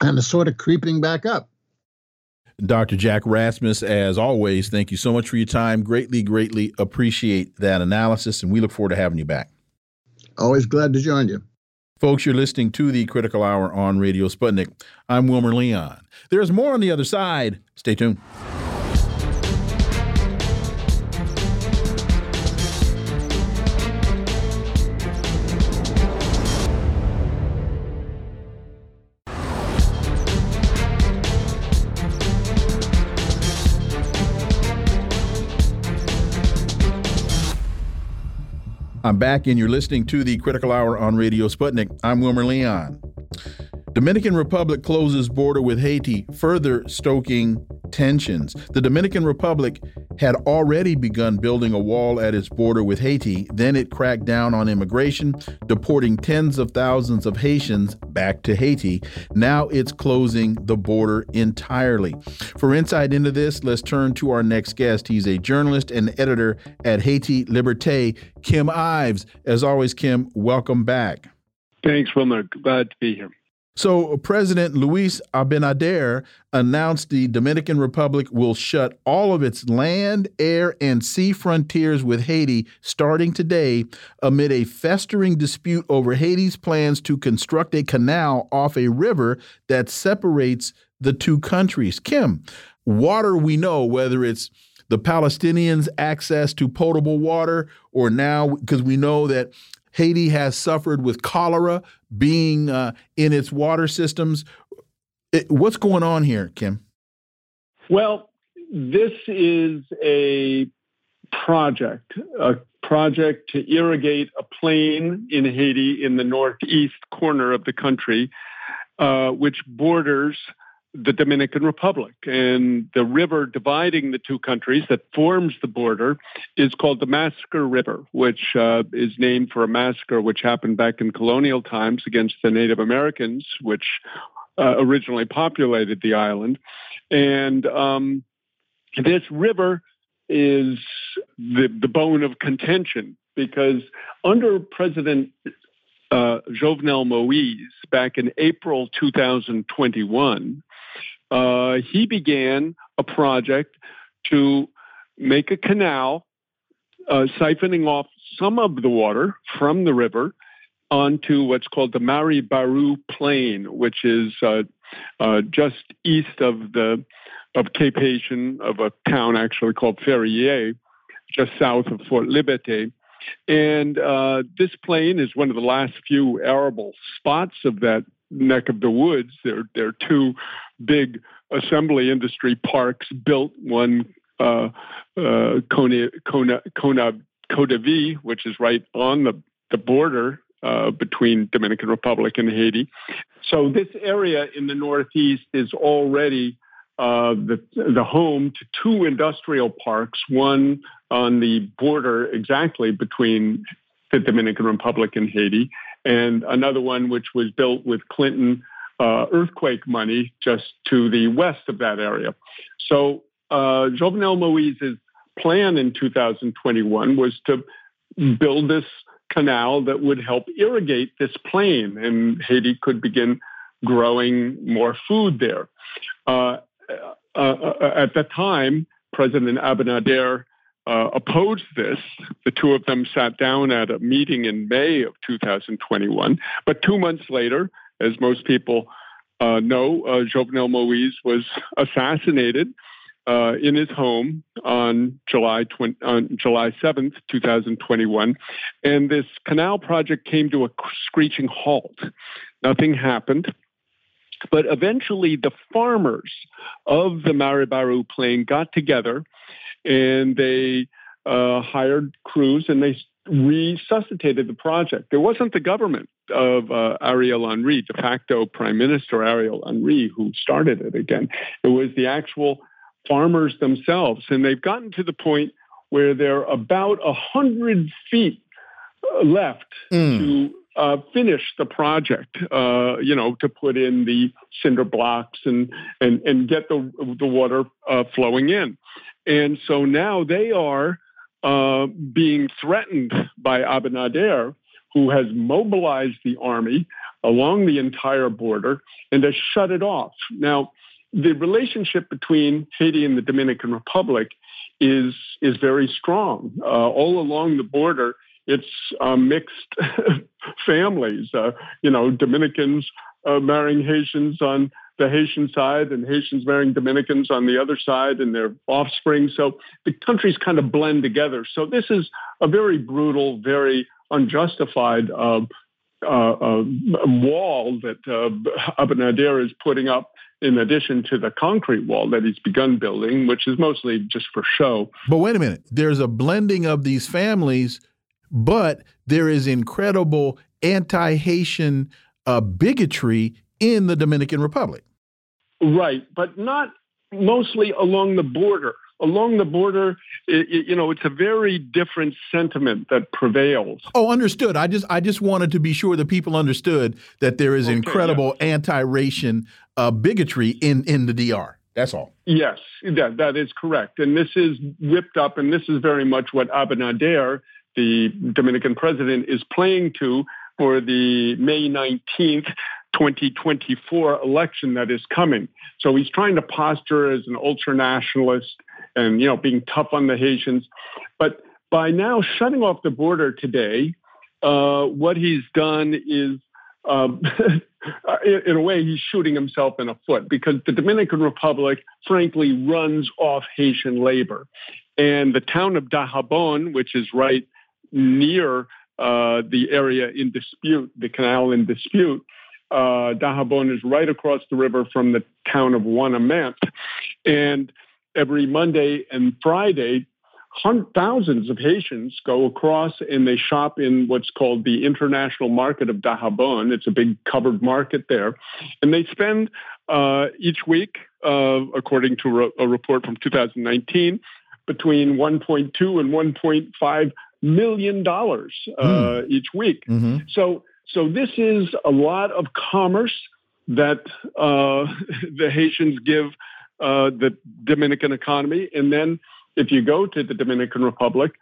and it's sort of creeping back up Dr. Jack Rasmus, as always, thank you so much for your time. Greatly, greatly appreciate that analysis, and we look forward to having you back. Always glad to join you. Folks, you're listening to the Critical Hour on Radio Sputnik. I'm Wilmer Leon. There's more on the other side. Stay tuned. I'm back, and you're listening to the Critical Hour on Radio Sputnik. I'm Wilmer Leon. Dominican Republic closes border with Haiti, further stoking tensions. The Dominican Republic had already begun building a wall at its border with Haiti. Then it cracked down on immigration, deporting tens of thousands of Haitians back to Haiti. Now it's closing the border entirely. For insight into this, let's turn to our next guest. He's a journalist and editor at Haiti Liberté, Kim Ives. As always, Kim, welcome back. Thanks, Wilmer. Glad to be here. So, President Luis Abinader announced the Dominican Republic will shut all of its land, air, and sea frontiers with Haiti starting today amid a festering dispute over Haiti's plans to construct a canal off a river that separates the two countries. Kim, water we know, whether it's the Palestinians' access to potable water, or now because we know that Haiti has suffered with cholera being uh, in its water systems. It, what's going on here, Kim? Well, this is a project, a project to irrigate a plain in Haiti in the northeast corner of the country, uh, which borders the Dominican Republic. And the river dividing the two countries that forms the border is called the Massacre River, which uh, is named for a massacre which happened back in colonial times against the Native Americans, which uh, originally populated the island. And um, this river is the, the bone of contention because under President uh, Jovenel Moise back in April 2021, uh, he began a project to make a canal uh, siphoning off some of the water from the river onto what's called the Maribahoux Plain, which is uh, uh, just east of the of Cape Haitian, of a town actually called Ferrier, just south of Fort Liberté. And uh, this plain is one of the last few arable spots of that neck of the woods. There, there are two big assembly industry parks built, one uh, uh, Kona, Kona, Kona, which is right on the, the border uh, between Dominican Republic and Haiti. So this area in the Northeast is already uh, the, the home to two industrial parks, one on the border exactly between the Dominican Republic and Haiti, and another one which was built with Clinton uh, earthquake money just to the west of that area. So uh, Jovenel Moise's plan in 2021 was to build this canal that would help irrigate this plain, and Haiti could begin growing more food there. Uh, uh, uh at the time, President Abinader uh, opposed this. The two of them sat down at a meeting in May of 2021. But two months later, as most people uh, know, uh, Jovenel Moise was assassinated uh, in his home on July 20, on July 7th, 2021, and this canal project came to a screeching halt. Nothing happened. But eventually, the farmers of the Maribahoux Plain got together and they uh, hired crews and they resuscitated the project. It wasn't the government of uh, Ariel Henry, de facto Prime Minister Ariel Henry, who started it again. It was the actual farmers themselves. And they've gotten to the point where they're about 100 feet uh, left mm. to uh, finish the project, uh, you know, to put in the cinder blocks and, and, and get the, the water uh, flowing in. And so now they are uh, being threatened by Abinader, who has mobilized the army along the entire border and has shut it off. Now, the relationship between Haiti and the Dominican Republic is is very strong. Uh, all along the border, it's uh, mixed families. Uh, you know, Dominicans uh, marrying Haitians on the Haitian side and Haitians marrying Dominicans on the other side and their offspring. So the countries kind of blend together. So this is a very brutal, very unjustified uh, uh, uh, wall that uh, Abinader is putting up in addition to the concrete wall that he's begun building, which is mostly just for show. But wait a minute. There's a blending of these families, but there is incredible anti Haitian uh, bigotry in the Dominican Republic. Right, but not mostly along the border. Along the border, it, you know, it's a very different sentiment that prevails. Oh, understood. I just, I just wanted to be sure that people understood that there is okay, incredible yeah. anti-Haitian uh, bigotry in in the DR. That's all. Yes, that that is correct, and this is whipped up, and this is very much what Abinader, the Dominican president, is playing to for the May 19th 2024 election that is coming. So he's trying to posture as an ultra nationalist and you know being tough on the Haitians. But by now shutting off the border today, uh, what he's done is. Um, in, a way, he's shooting himself in the foot because the Dominican Republic, frankly, runs off Haitian labor. And the town of Dajabon, which is right near uh, the area in dispute, the canal in dispute, uh, Dajabon is right across the river from the town of Ouanaminthe. And every Monday and Friday, thousands of Haitians go across and they shop in what's called the International Market of Dajabon. It's a big covered market there. And they spend uh, each week, uh, according to a report from 2019, between 1.2 and 1.5 million dollars uh, mm. each week. Mm-hmm. So, so this is a lot of commerce that uh, the Haitians give uh, the Dominican economy, and then if you go to the Dominican Republic,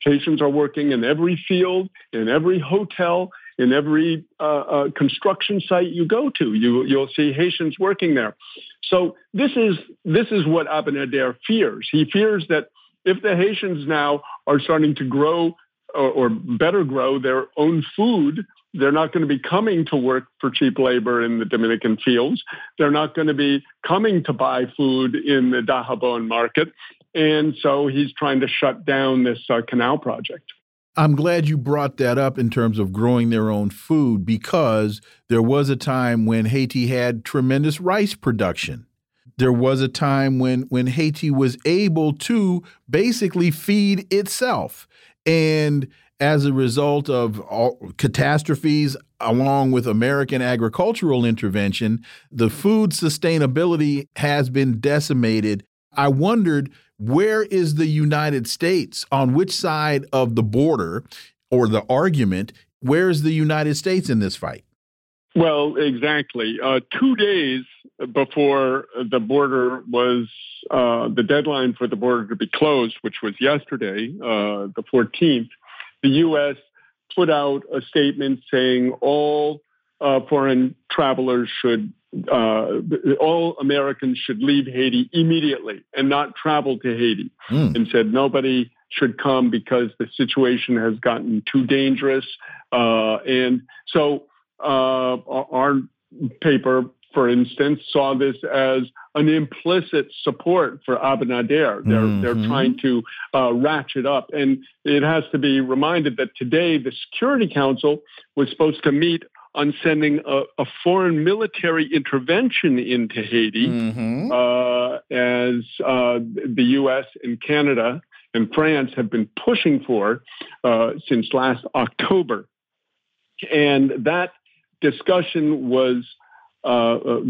Haitians are working in every field, in every hotel, in every uh, uh, construction site you go to. You, you'll see Haitians working there. So this is this is what Abinader fears. He fears that if the Haitians now are starting to grow or, or better grow their own food, they're not going to be coming to work for cheap labor in the Dominican fields. They're not going to be coming to buy food in the Dajabon market. And so he's trying to shut down this uh, canal project. I'm glad you brought that up in terms of growing their own food because there was a time when Haiti had tremendous rice production there was a time when when Haiti was able to basically feed itself. And as a result of catastrophes along with American agricultural intervention the food sustainability has been decimated. I wondered where is the United States? On which side of the border or the argument where is the United States in this fight? Well, exactly. Uh, two days before the border was uh, the deadline for the border to be closed, which was yesterday, uh, the 14th, the U.S. put out a statement saying all uh, foreign travelers should, uh, all Americans should leave Haiti immediately and not travel to Haiti, mm. and said nobody should come because the situation has gotten too dangerous. Uh, and so our paper for instance, saw this as an implicit support for Abinader. They're, mm-hmm. they're trying to uh, ratchet up. And it has to be reminded that today the Security Council was supposed to meet on sending a, a foreign military intervention into Haiti, mm-hmm. uh, as uh, the U.S. and Canada and France have been pushing for uh, since last October. And that discussion was uh, uh,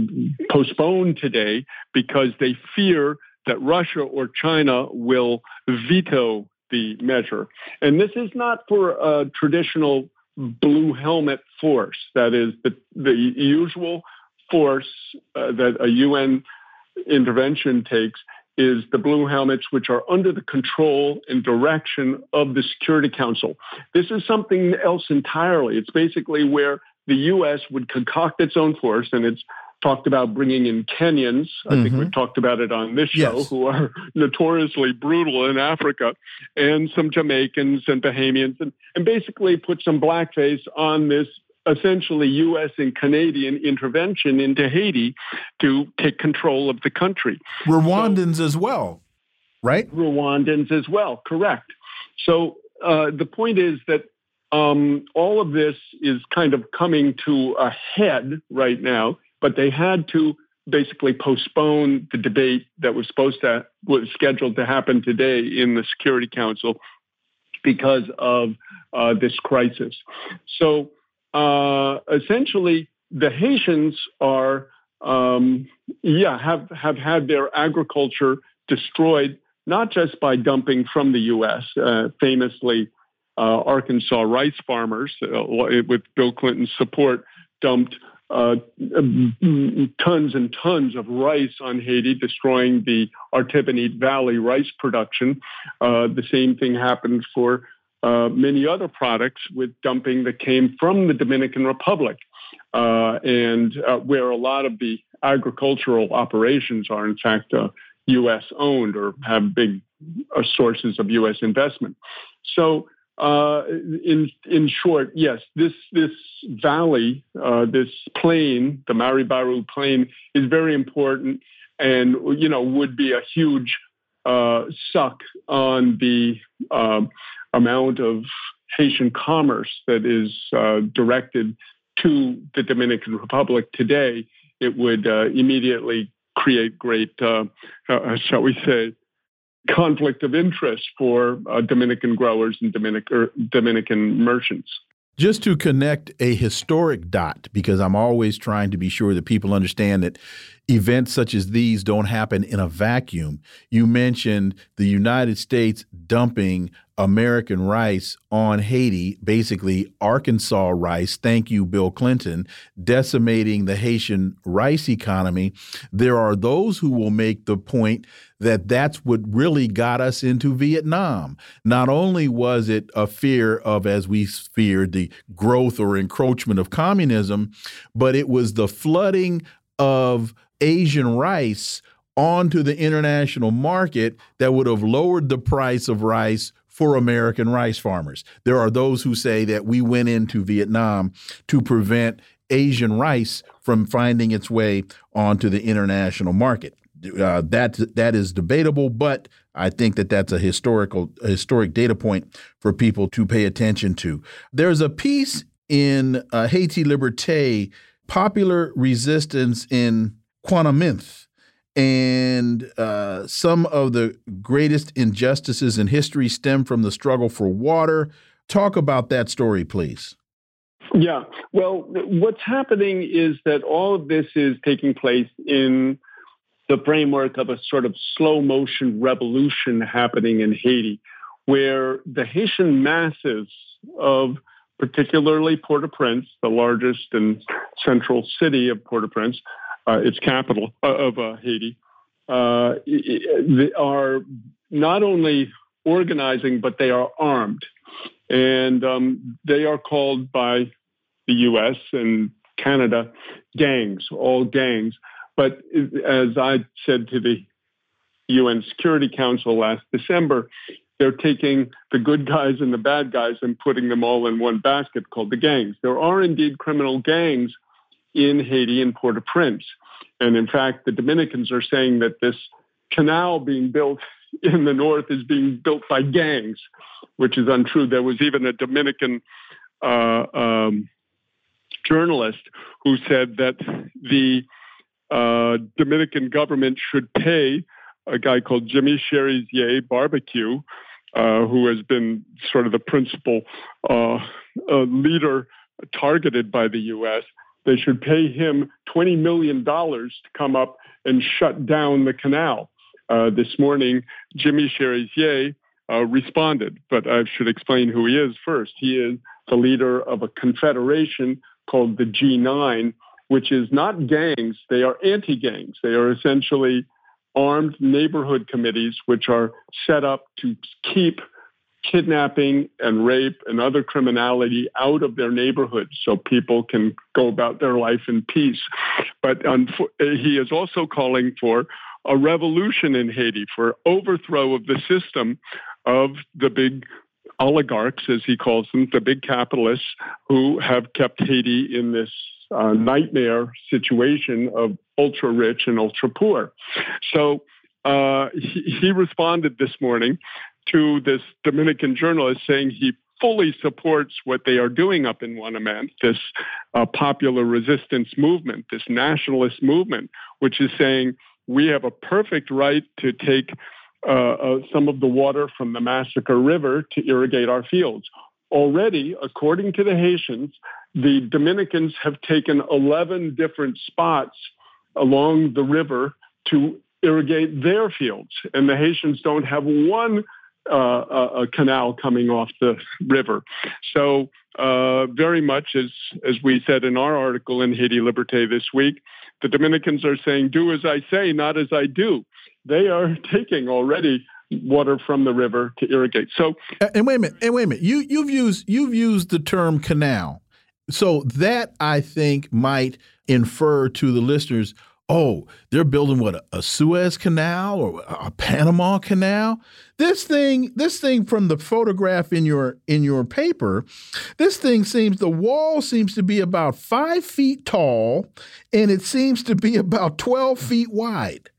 postponed today because they fear that Russia or China will veto the measure. And this is not for a traditional blue helmet force, that is, the, the usual force uh, that a UN intervention takes is the blue helmets, which are under the control and direction of the Security Council. This is something else entirely. It's basically where the U.S. would concoct its own force, and it's talked about bringing in Kenyans. I mm-hmm. think we've talked about it on this show, yes. who are notoriously brutal in Africa, and some Jamaicans and Bahamians, and, and basically put some blackface on this essentially U.S. and Canadian intervention into Haiti to take control of the country. Rwandans so, as well, right? Rwandans as well, correct. So uh, the point is that um, all of this is kind of coming to a head right now, but they had to basically postpone the debate that was supposed to was scheduled to happen today in the Security Council because of uh, this crisis. So uh, essentially, the Haitians are um, yeah have have had their agriculture destroyed not just by dumping from the U.S. Uh, famously Arkansas rice farmers, uh, with Bill Clinton's support, dumped uh, tons and tons of rice on Haiti, destroying the Artibonite Valley rice production. Uh, the same thing happened for uh, many other products with dumping that came from the Dominican Republic. uh, and uh, where a lot of the agricultural operations are, in fact, U.S. owned or have big sources of U.S. investment. So uh, in in short, yes, this this valley, uh, this plain, the Maribahoux Plain, is very important, and you know would be a huge uh, suck on the um, amount of Haitian commerce that is uh, directed to the Dominican Republic today. It would uh, immediately create great, shall we say, conflict of interest for uh, Dominican growers and Dominic, er, Dominican merchants. Just to connect a historic dot, because I'm always trying to be sure that people understand that events such as these don't happen in a vacuum. You mentioned the United States dumping American rice on Haiti, basically Arkansas rice. Thank you, Bill Clinton, decimating the Haitian rice economy. There are those who will make the point that that's what really got us into Vietnam. Not only was it a fear of, as we feared, the growth or encroachment of communism, but it was the flooding of Asian rice onto the international market that would have lowered the price of rice for American rice farmers. There are those who say that we went into Vietnam to prevent Asian rice from finding its way onto the international market. Uh, that that is debatable, but I think that that's a historical a historic data point for people to pay attention to. There's a piece in uh, Haiti Liberté, popular resistance in Ouanaminthe, and uh, some of the greatest injustices in history stem from the struggle for water. Talk about that story, please. Yeah. Well, what's happening is that all of this is taking place in the framework of a sort of slow motion revolution happening in Haiti, where the Haitian masses of particularly Port-au-Prince, the largest and central city of Port-au-Prince, uh, its capital uh, of uh, Haiti, uh, are not only organizing, but they are armed. And um, they are called by the US and Canada gangs, all gangs. But as I said to the UN Security Council last December, they're taking the good guys and the bad guys and putting them all in one basket called the gangs. There are indeed criminal gangs in Haiti and Port au Prince. And in fact, the Dominicans are saying that this canal being built in the north is being built by gangs, which is untrue. There was even a Dominican uh, um, journalist who said that the uh, Dominican government should pay a guy called Jimmy Cherizier Barbecue, uh, who has been sort of the principal uh, uh leader targeted by the U.S. They should pay him $20 million to come up and shut down the canal. Uh, this morning, Jimmy Cherizier uh, responded, but I should explain who he is first. He is the leader of a confederation called the G9, which is not gangs, they are anti gangs. They are essentially armed neighborhood committees, which are set up to keep kidnapping and rape and other criminality out of their neighborhoods so people can go about their life in peace. But he is also calling for a revolution in Haiti, for overthrow of the system of the big oligarchs, as he calls them, the big capitalists who have kept Haiti in this uh, nightmare situation of ultra rich and ultra poor. So uh, he, he responded this morning to this Dominican journalist saying he fully supports what they are doing up in Ouanaminthe, this uh, popular resistance movement, this nationalist movement, which is saying we have a perfect right to take uh, uh, some of the water from the Massacre River to irrigate our fields. Already, according to the Haitians, the Dominicans have taken 11 different spots along the river to irrigate their fields, and the Haitians don't have one uh, a, canal coming off the river. So, uh, very much as as we said in our article in Haiti Liberté this week, the Dominicans are saying, "Do as I say, not as I do." They are taking already water from the river to irrigate. So, and wait a minute, and wait a minute. You you've used you've used the term canal, So that I think might infer to the listeners, oh, they're building what a Suez Canal or a Panama Canal. This thing, this thing from the photograph in your in your paper, this thing seems the wall seems to be about five feet tall, and it seems to be about twelve feet wide.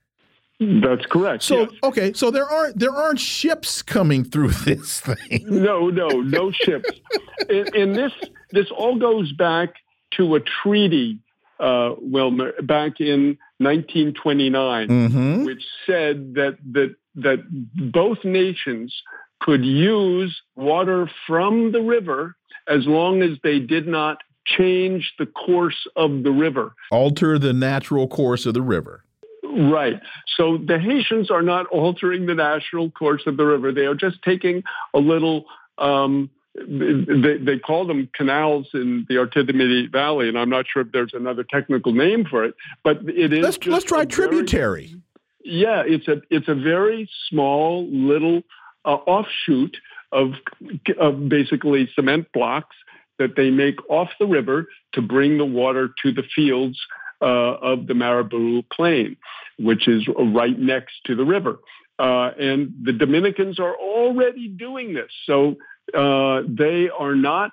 That's correct. So yes. okay, so there aren't there aren't ships coming through this thing. No, no, no ships. and, and, this this all goes back to a treaty, uh, Wilmer, back in 1929, mm-hmm. which said that that that both nations could use water from the river as long as they did not change the course of the river, alter the natural course of the river. Right. So the Haitians are not altering the national course of the river. They are just taking a little. Um, they, they call them canals in the Artibonite Valley, and I'm not sure if there's another technical name for it, but it is. Let's, let's try tributary. Very, yeah, it's a it's a very small little uh, offshoot of of basically cement blocks that they make off the river to bring the water to the fields uh, of the Maribahoux Plain, which is right next to the river. Uh, and the Dominicans are already doing this. So uh, they are not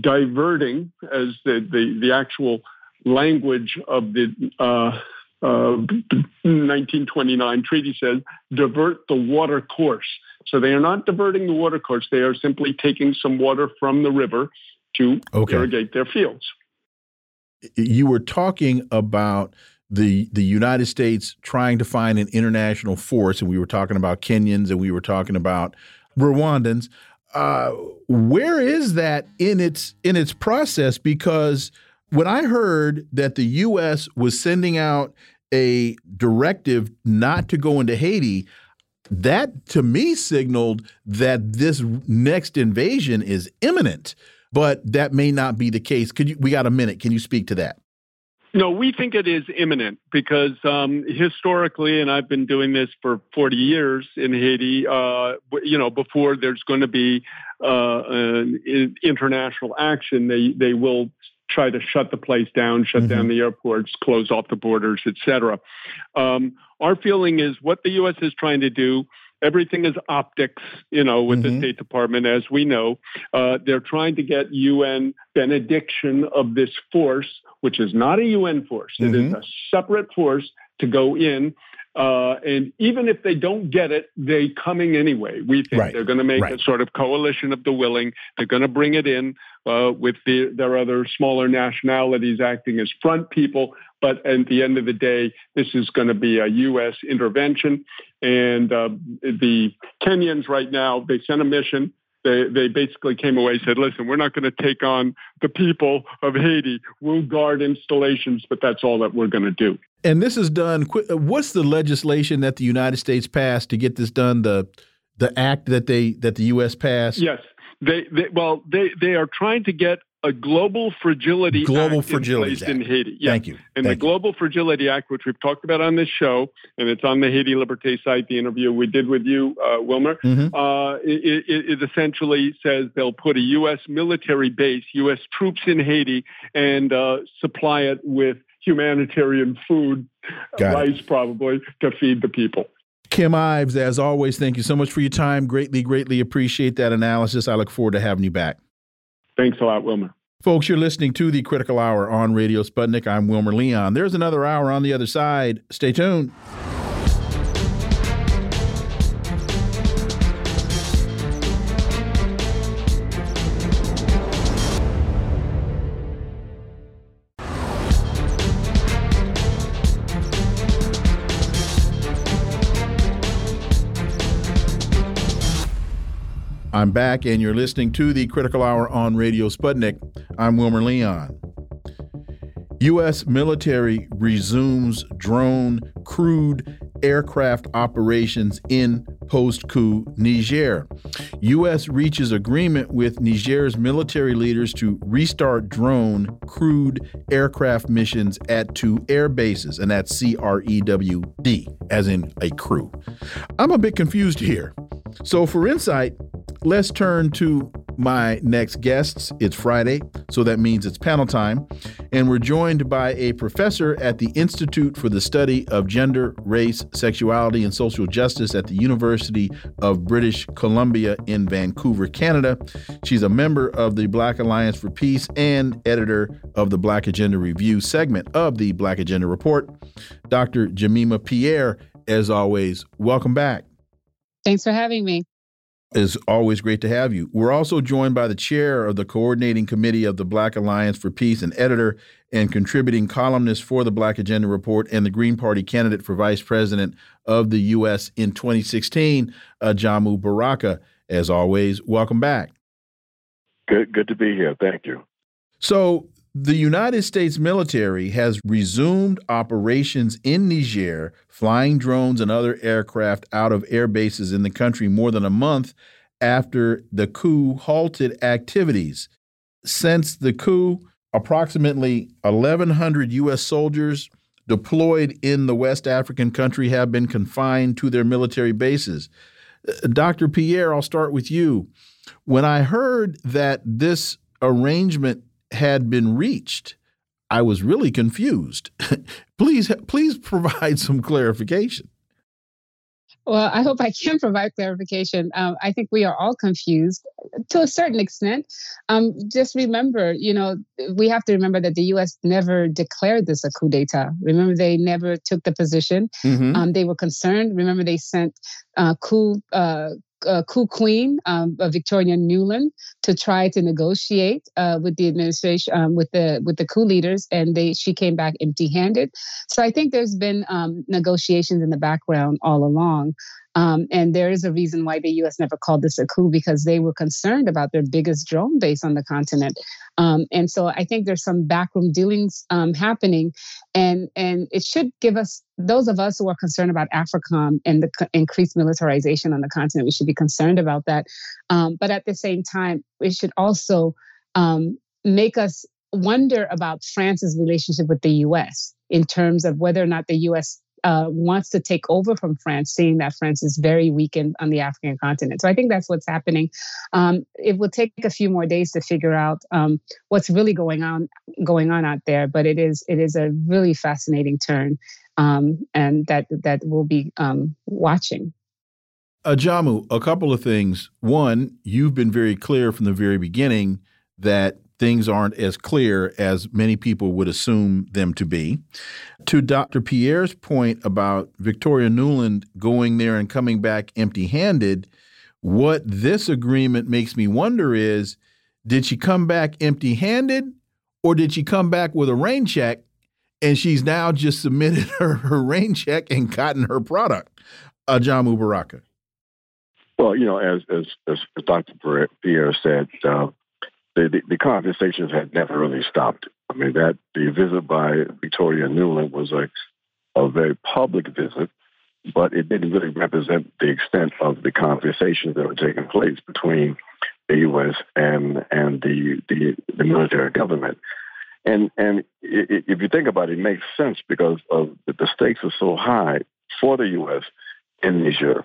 diverting, as the, the, the actual language of the uh, 1929 treaty says, divert the water course. So they are not diverting the water course. They are simply taking some water from the river to okay. irrigate their fields you were talking about the the United States trying to find an international force, and we were talking about Kenyans and we were talking about Rwandans. Uh, where is that in its in its process? Because when I heard that the U.S. was sending out a directive not to go into Haiti, that to me signaled that this next invasion is imminent but that may not be the case. Could you? We got a minute. Can you speak to that? No, we think it is imminent because um, historically, and I've been doing this for 40 years in Haiti, uh, you know, before there's going to be uh, an international action, they, they will try to shut the place down, shut mm-hmm. down the airports, close off the borders, etc. Um, our feeling is what the U.S. is trying to do everything is optics, you know, with mm-hmm. the State Department, as we know. Uh, they're trying to get UN benediction of this force, which is not a UN force. Mm-hmm. It is mm-hmm. a separate force to go in. Uh, and even if they don't get it, they coming anyway. We think right. they're going to make right. a sort of coalition of the willing. They're going to bring it in uh, with the, their other smaller nationalities acting as front people. But at the end of the day, this is going to be a U.S. intervention. And uh, the Kenyans right now, they sent a mission. They, they basically came away and said, listen, we're not going to take on the people of Haiti. We'll guard installations, but that's all that we're going to do. And this is done. What's the legislation that the United States passed to get this done? The the act that they that the U.S. passed. Yes, they, they well they they are trying to get a global fragility global act fragility in, in Haiti. Thank you. And Thank the you. Global Fragility Act, which we've talked about on this show, and it's on the Haiti Liberté site, the interview we did with you, uh, Wilmer, mm-hmm. uh, it, it, it, essentially says they'll put a U.S. military base, U.S. troops in Haiti, and uh, supply it with humanitarian food, Got rice it. probably, to feed the people. Kim Ives, as always, thank you so much for your time. Greatly, greatly appreciate that analysis. I look forward to having you back. Thanks a lot, Wilmer. Folks, you're listening to the Critical Hour on Radio Sputnik. I'm Wilmer Leon. There's another hour on the other side. Stay tuned. I'm back, and you're listening to the Critical Hour on Radio Sputnik. I'm Wilmer Leon. U.S. military resumes drone crewed aircraft operations in post coup Niger. U.S. reaches agreement with Niger's military leaders to restart drone crewed aircraft missions at two air bases, and that's C R E W D, as in a crew. I'm a bit confused here. So, for insight, let's turn to my next guests. It's Friday, so that means it's panel time. And we're joined by a professor at the Institute for the Study of Gender, Race, Sexuality, and Social Justice at the University of British Columbia in Vancouver, Canada. She's a member of the Black Alliance for Peace and editor of the Black Agenda Review segment of the Black Agenda Report. Dr. Jemima Pierre, as always, welcome back. Thanks for having me. It's always great to have you. We're also joined by the chair of the coordinating committee of the Black Alliance for Peace and editor and contributing columnist for the Black Agenda Report and the Green Party candidate for vice president of the U.S. in 2016, Ajamu Baraka. As always, welcome back. Good, good to be here. Thank you. So, the United States military has resumed operations in Niger, flying drones and other aircraft out of air bases in the country more than a month after the coup halted activities. Since the coup, approximately 1,100 U.S. soldiers deployed in the West African country have been confined to their military bases. Uh, Dr. Pierre, I'll start with you. When I heard that this arrangement had been reached, I was really confused. please, please provide some clarification. Well, I hope I can provide clarification. Um, I think we are all confused to a certain extent. Um, just remember, you know, we have to remember that the U.S. never declared this a coup d'état. Remember, they never took the position. Mm -hmm. um, they were concerned. Remember, they sent uh, coup uh, uh, coup queen, um, uh, Victoria Nuland, to try to negotiate uh, with the administration, um, with the with the coup leaders, and they she came back empty-handed. So I think there's been um, negotiations in the background all along. Um, and there is a reason why the U.S. never called this a coup because they were concerned about their biggest drone base on the continent. Um, and so I think there's some backroom dealings um, happening, and and it should give us those of us who are concerned about AFRICOM and the increased militarization on the continent. We should be concerned about that, um, but at the same time, it should also um, make us wonder about France's relationship with the U.S. in terms of whether or not the U.S uh, wants to take over from France, seeing that France is very weakened on the African continent. So I think that's what's happening. Um, it will take a few more days to figure out um, what's really going on going on out there, but it is it is a really fascinating turn, um, and that that we'll be um, watching. Ajamu, a couple of things. One, you've been very clear from the very beginning that things aren't as clear as many people would assume them to be. To Dr. Pierre's point about Victoria Nuland going there and coming back empty handed, what this agreement makes me wonder is did she come back empty handed or did she come back with a rain check and she's now just submitted her, her rain check and gotten her product? Ajamu Baraka. Well, you know, as as, as Dr. Pierre said, uh, the, the, the, conversations had never really stopped. I mean, that the visit by Victoria Nuland was a, a very public visit, but it didn't really represent the extent of the conversations that were taking place between the U.S. and and the the, the military government. And and it, if you think about it, it makes sense because of the stakes are so high for the U.S. in Niger,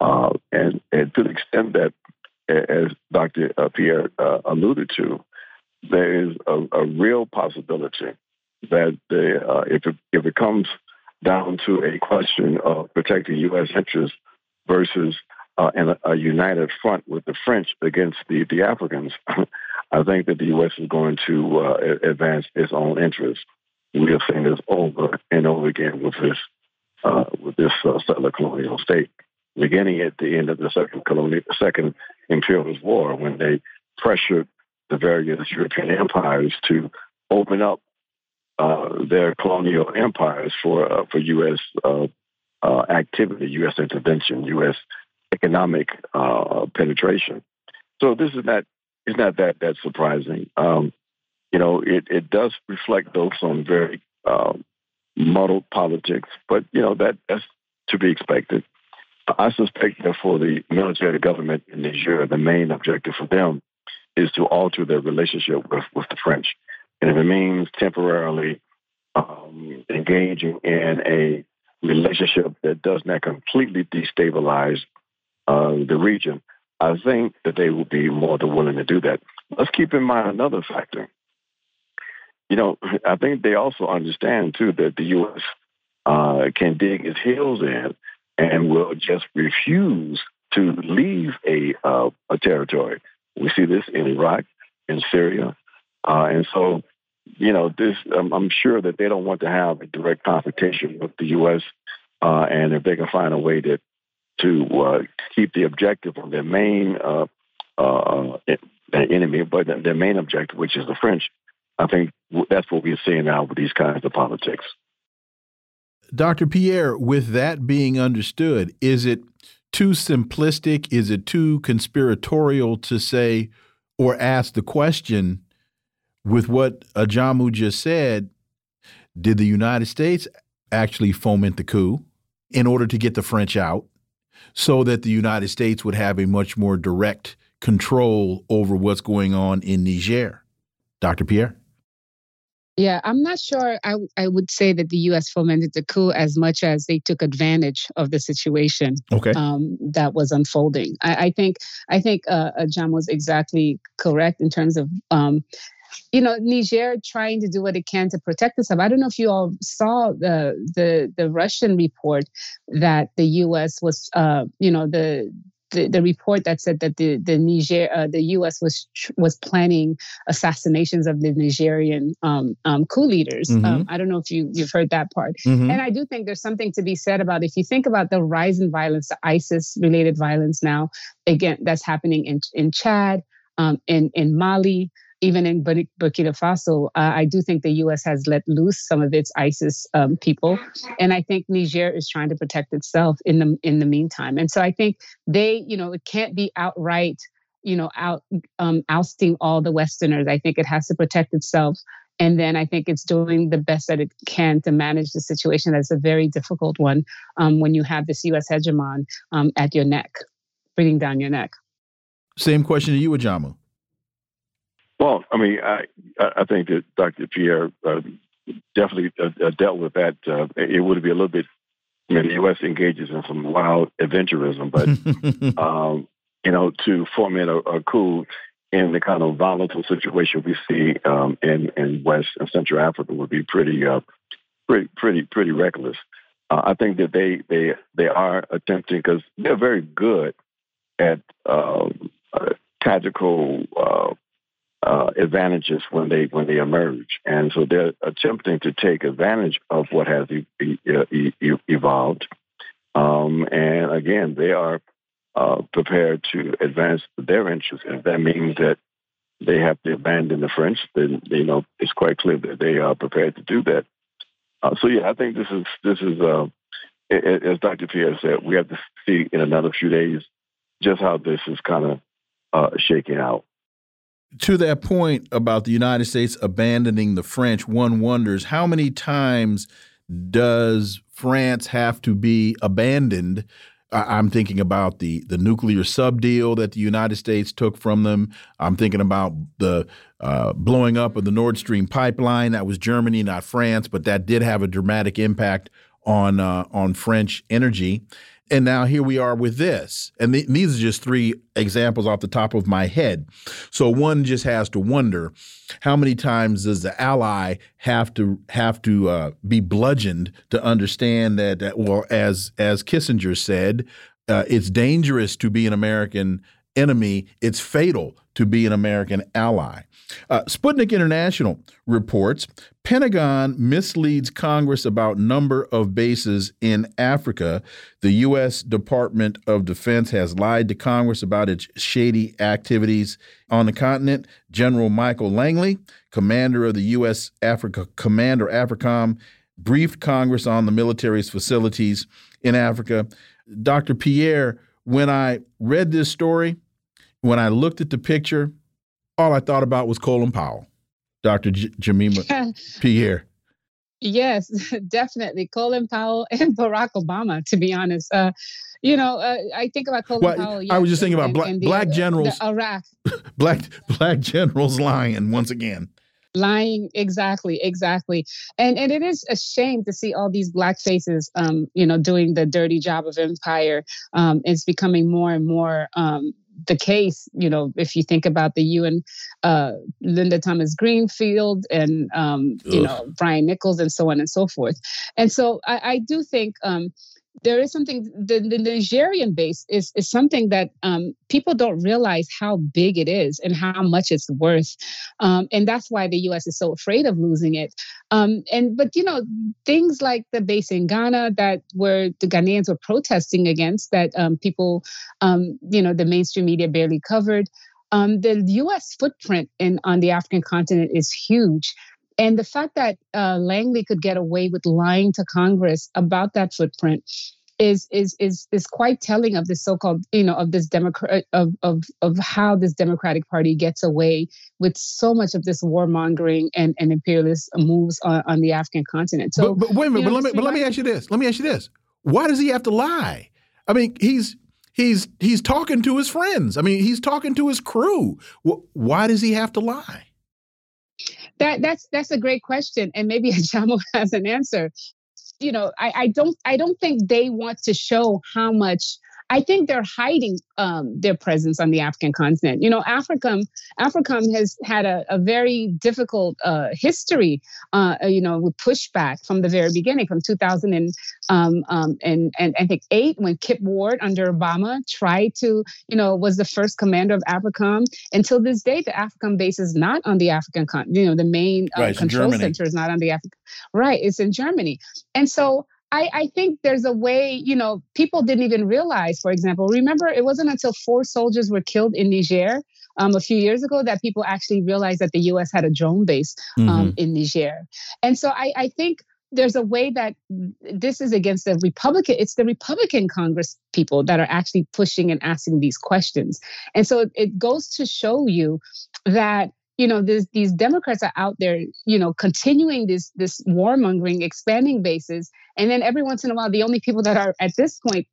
uh, and and to the extent that as Dr. Uh, Pierre uh, alluded to, there is a, a real possibility that the, uh, if, it, if it comes down to a question of protecting U.S. interests versus uh, a, a, united front with the French against the, the Africans, I think that the U.S. is going to uh, advance its own interests. We have seen this over and over again with this uh, with this settler colonial state beginning at the end of the second colonial, second imperialist war, when they pressured the various European empires to open up uh, their colonial empires for uh, for U.S. Uh, uh, activity, U.S. intervention, U.S. economic uh, penetration. So this is not is not that that surprising. Um, you know, it, it does reflect though some very um, muddled politics, but you know that that's to be expected. I suspect that for the military government in Niger, the main objective for them is to alter their relationship with, with the French. And if it means temporarily um, engaging in a relationship that does not completely destabilize uh, the region, I think that they will be more than willing to do that. Let's keep in mind another factor. You know, I think they also understand too that the U.S. Uh, can dig its heels in and will just refuse to leave a uh, a territory. We see this in Iraq, in Syria, uh, and so you know this. Um, I'm sure that they don't want to have a direct confrontation with the U.S. Uh, and if they can find a way to to uh, keep the objective of their main uh, uh, enemy, but their main objective, which is the French, I think that's what we're seeing now with these kinds of politics. Dr. Pierre, with that being understood, is it too simplistic? Is it too conspiratorial to say or ask the question with what Ajamu just said? Did the United States actually foment the coup in order to get the French out so that the United States would have a much more direct control over what's going on in Niger? Dr. Pierre? Yeah, I'm not sure. I I would say that the U.S. fomented the coup as much as they took advantage of the situation okay. um, that was unfolding. I, I think I think uh, uh, John was exactly correct in terms of. Um, you know, Niger trying to do what it can to protect itself. I don't know if you all saw the the the Russian report that the U.S. was, uh, you know, the the, the report that said that the the Niger uh, the U.S. was was planning assassinations of the Nigerian um, um, coup leaders. Mm-hmm. Um, I don't know if you you've heard that part. Mm-hmm. And I do think there's something to be said about if you think about the rise in violence, the ISIS related violence now again that's happening in in Chad, um, in in Mali even in Burkina Faso, uh, I do think the U.S. has let loose some of its ISIS um, people, and I think Niger is trying to protect itself in the in the meantime. And so I think they, you know, it can't be outright, you know, out um, ousting all the Westerners. I think it has to protect itself. And then I think it's doing the best that it can to manage the situation. That's a very difficult one um, when you have this U.S. hegemon um, at your neck, breathing down your neck. Same question to you, Ajamu. Well, I mean, I I think that Dr. Pierre uh, definitely uh, uh, dealt with that. Uh, it would be a little bit. You know, the U.S. engages in some wild adventurism, but um, you know, to foment a, a, coup in the kind of volatile situation we see um, in in West and Central Africa would be pretty uh, pretty pretty pretty reckless. Uh, I think that they they they are attempting because they're very good at um, tactical uh, advantages when they when they emerge, and so they're attempting to take advantage of what has e- e- e- evolved. Um, and again, they are uh, prepared to advance their interests. If that means that they have to abandon the French, then you know it's quite clear that they are prepared to do that. Uh, so yeah, I think this is this is uh, as Dr. Pierre said, we have to see in another few days just how this is kind of uh, shaking out to that point about the United States abandoning the French, one wonders how many times does France have to be abandoned? I'm thinking about the the nuclear sub deal that the United States took from them. I'm thinking about the uh, blowing up of the Nord Stream pipeline. That was Germany, not France, but that did have a dramatic impact on uh, on French energy. And now here we are with this. And th these are just three examples off the top of my head. So one just has to wonder how many times does the ally have to have to uh, be bludgeoned to understand that, that well as as Kissinger said, uh, it's dangerous to be an American enemy, it's fatal to be an American ally. Uh, Sputnik International reports Pentagon misleads Congress about number of bases in Africa. The U.S. Department of Defense has lied to Congress about its shady activities on the continent. General Michael Langley, commander of the U.S. Africa Commander AFRICOM, briefed Congress on the military's facilities in Africa. Dr. Pierre, when I read this story, when I looked at the picture, all I thought about was Colin Powell, Dr. J Jemima Pierre. Yes, definitely. Colin Powell and Barack Obama, to be honest. Uh, you know, uh, I think about Colin well, Powell. Yes, I was just thinking about and, black, and the, black generals. Iraq. black black generals lying once again lying exactly exactly and and it is a shame to see all these black faces um you know doing the dirty job of empire um it's becoming more and more um the case. You know, if you think about the UN, uh, Linda Thomas Greenfield and um, you know Brian Nichols and so on and so forth. And so I, I do think um, there is something the, the Nigerian base is is something that um, people don't realize how big it is and how much it's worth, um, and that's why the U.S. is so afraid of losing it. Um, and but you know things like the base in Ghana that where the Ghanaians were protesting against that um, people, um, you know, the mainstream media barely covered. Um, the U.S. footprint in on the African continent is huge. And the fact that uh, Langley could get away with lying to Congress about that footprint is is is is quite telling of this so-called you know of this democrat of of of how this democratic party gets away with so much of this warmongering and and imperialist moves on, on the african continent. So but, but wait a minute but let me but let me ask you this let me ask you this. Why does he have to lie? I mean he's he's he's talking to his friends. I mean he's talking to his crew. Why does he have to lie that that's that's a great question, and maybe Ajamu has an answer. You know, I, I don't I don't think they want to show how much I think they're hiding um, their presence on the African continent. You know, AFRICOM, AFRICOM has had a, a very difficult uh, history, uh, you know, with pushback from the very beginning, from 2000 and, um, um, and, and I think eight, when Kip Ward under Obama tried to, you know, was the first commander of AFRICOM. Until this day, the AFRICOM base is not on the African continent. You know, the main uh, right, control center is not on the African. Right, it's in Germany, and so I, I, think there's a way, you know, people didn't even realize, for example, remember it wasn't until four soldiers were killed in Niger um, a few years ago that people actually realized that the US had a drone base um, mm-hmm. in Niger. And so I, I think there's a way that this is against the Republican, it's the Republican Congress people that are actually pushing and asking these questions. And so it goes to show you that you know this, these democrats are out there you know continuing this this warmongering expanding bases. And then every once in a while the only people that are at this point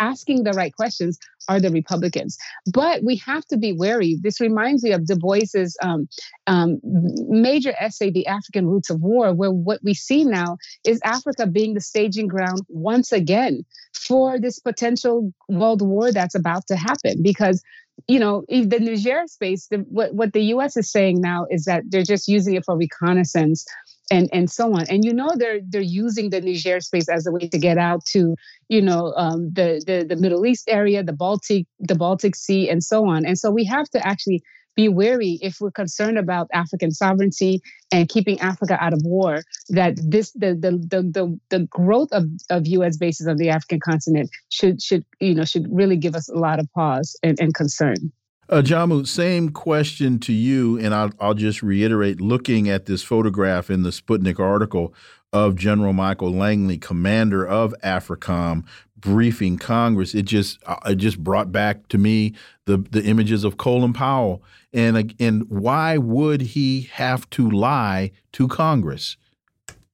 asking the right questions are the republicans. But we have to be wary. This reminds me of du bois's um, um, major essay the african roots of war where what we see now is africa being the staging ground once again for this potential world war that's about to happen. Because you know, the Niger space, the, what, what the US is saying now is that they're just using it for reconnaissance and, and so on. And you know they're they're using the Niger space as a way to get out to, you know, um, the, the the Middle East area, the Baltic, the Baltic Sea, and so on. And so we have to actually be wary if we're concerned about African sovereignty and keeping Africa out of war, that this the the the the, the growth of, of US bases on the African continent should should you know should really give us a lot of pause and, and concern. Uh, Jamu, same question to you, and I'll, I'll just reiterate looking at this photograph in the Sputnik article of General Michael Langley, commander of AFRICOM, briefing Congress, it just uh, it just brought back to me the the images of Colin Powell and and why would he have to lie to Congress,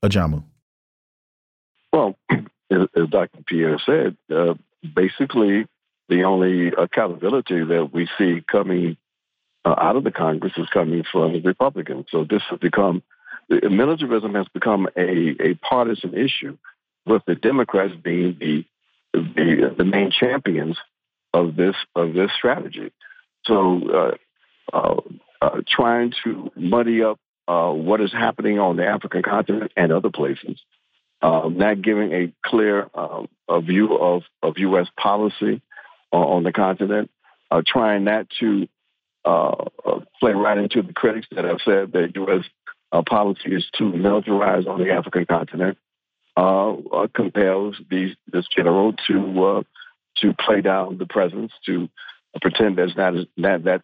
Ajamu? Well, as, Dr. Pierre said, uh, basically the only accountability that we see coming uh, out of the Congress is coming from the Republicans. So this has become militarism has become a, a partisan issue, with the Democrats being the the, the main champions of this of this strategy. So, uh, uh, uh, trying to muddy up uh, what is happening on the African continent and other places, um, not giving a clear um, a view of, of U.S. policy on the continent, uh, trying not to uh, play right into the critics that have said that U.S. policy is too militarized on the African continent uh, uh, compels these, this general to uh, to play down the presence, to pretend that it's not, not that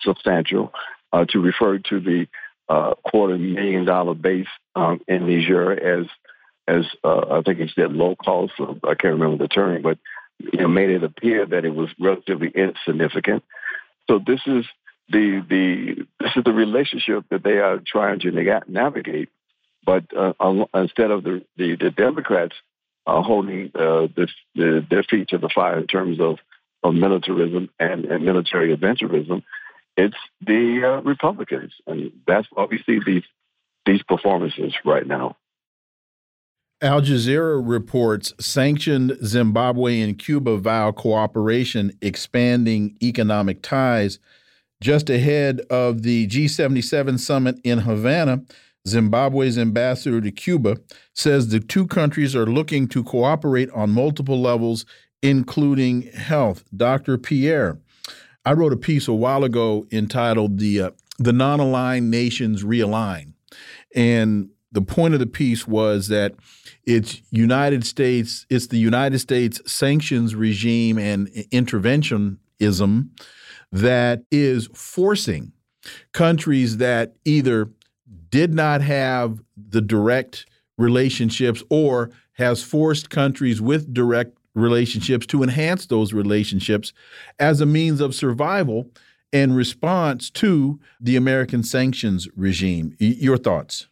substantial, uh, to refer to the uh, quarter million dollar base um, in Niger as as I think he said low cost. I can't remember the term, but you know, made it appear that it was relatively insignificant. So this is the the this is the relationship that they are trying to navigate but uh, instead of the, the, the Democrats uh, holding uh, the, the, their feet to the fire in terms of, of militarism and, and military adventurism, it's the uh, Republicans. And that's why we see these, these performances right now. Al Jazeera reports sanctioned Zimbabwe and Cuba vow cooperation, expanding economic ties. Just ahead of the G77 summit in Havana, Zimbabwe's ambassador to Cuba says the two countries are looking to cooperate on multiple levels, including health. Dr. Pierre, I wrote a piece a while ago entitled "The uh, The Non-Aligned Nations Realign," and the point of the piece was that it's United States, it's the United States sanctions regime and interventionism that is forcing countries that either did not have the direct relationships or has forced countries with direct relationships to enhance those relationships as a means of survival and response to the American sanctions regime. Your thoughts?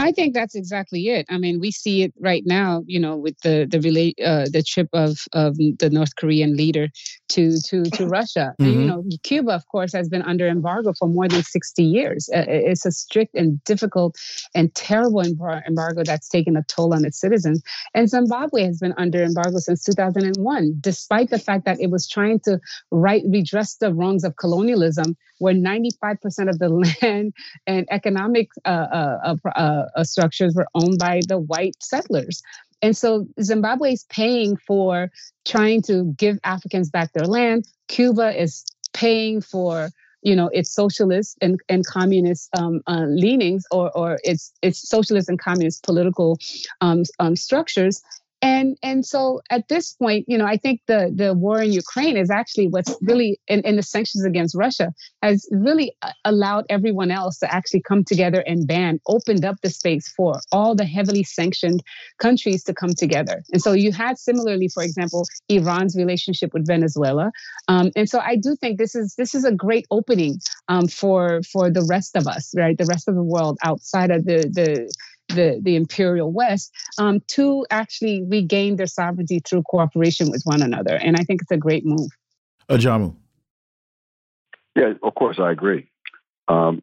I think that's exactly it. I mean, we see it right now, you know, with the the relate uh, the trip of of the North Korean leader to to to Russia. Mm-hmm. And, you know, Cuba, of course, has been under embargo for more than sixty years. Uh, it's a strict and difficult and terrible embargo that's taken a toll on its citizens. And Zimbabwe has been under embargo since two thousand and one, despite the fact that it was trying to right redress the wrongs of colonialism, where ninety five percent of the land and economic uh, uh, structures were owned by the white settlers. And so Zimbabwe is paying for trying to give Africans back their land. Cuba is paying for you know its socialist and, and communist um, uh, leanings or, or its its socialist and communist political um, um, structures and and so at this point you know i think the the war in ukraine is actually what's really in, in the sanctions against russia has really uh, allowed everyone else to actually come together and ban opened up the space for all the heavily sanctioned countries to come together. And so you had similarly for example iran's relationship with venezuela. Um, and so i do think this is this is a great opening um, for for the rest of us right? The rest of the world outside of the the the, the imperial West um, to actually regain their sovereignty through cooperation with one another. And I think it's a great move. Ajamu. Yeah, of course, I agree. Um,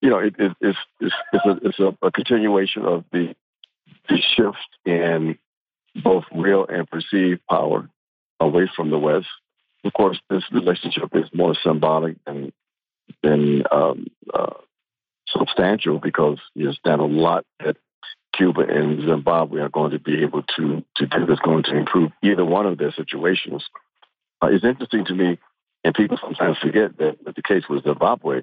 you know, it, it, it's, it's, it's, a, it's a, a continuation of the, the shift in both real and perceived power away from the West. Of course, this relationship is more symbolic than than um, uh, substantial because there's not a lot that Cuba and Zimbabwe are going to be able to, to do that's going to improve either one of their situations. Uh, it's interesting to me, and people sometimes forget that, that the case with Zimbabwe,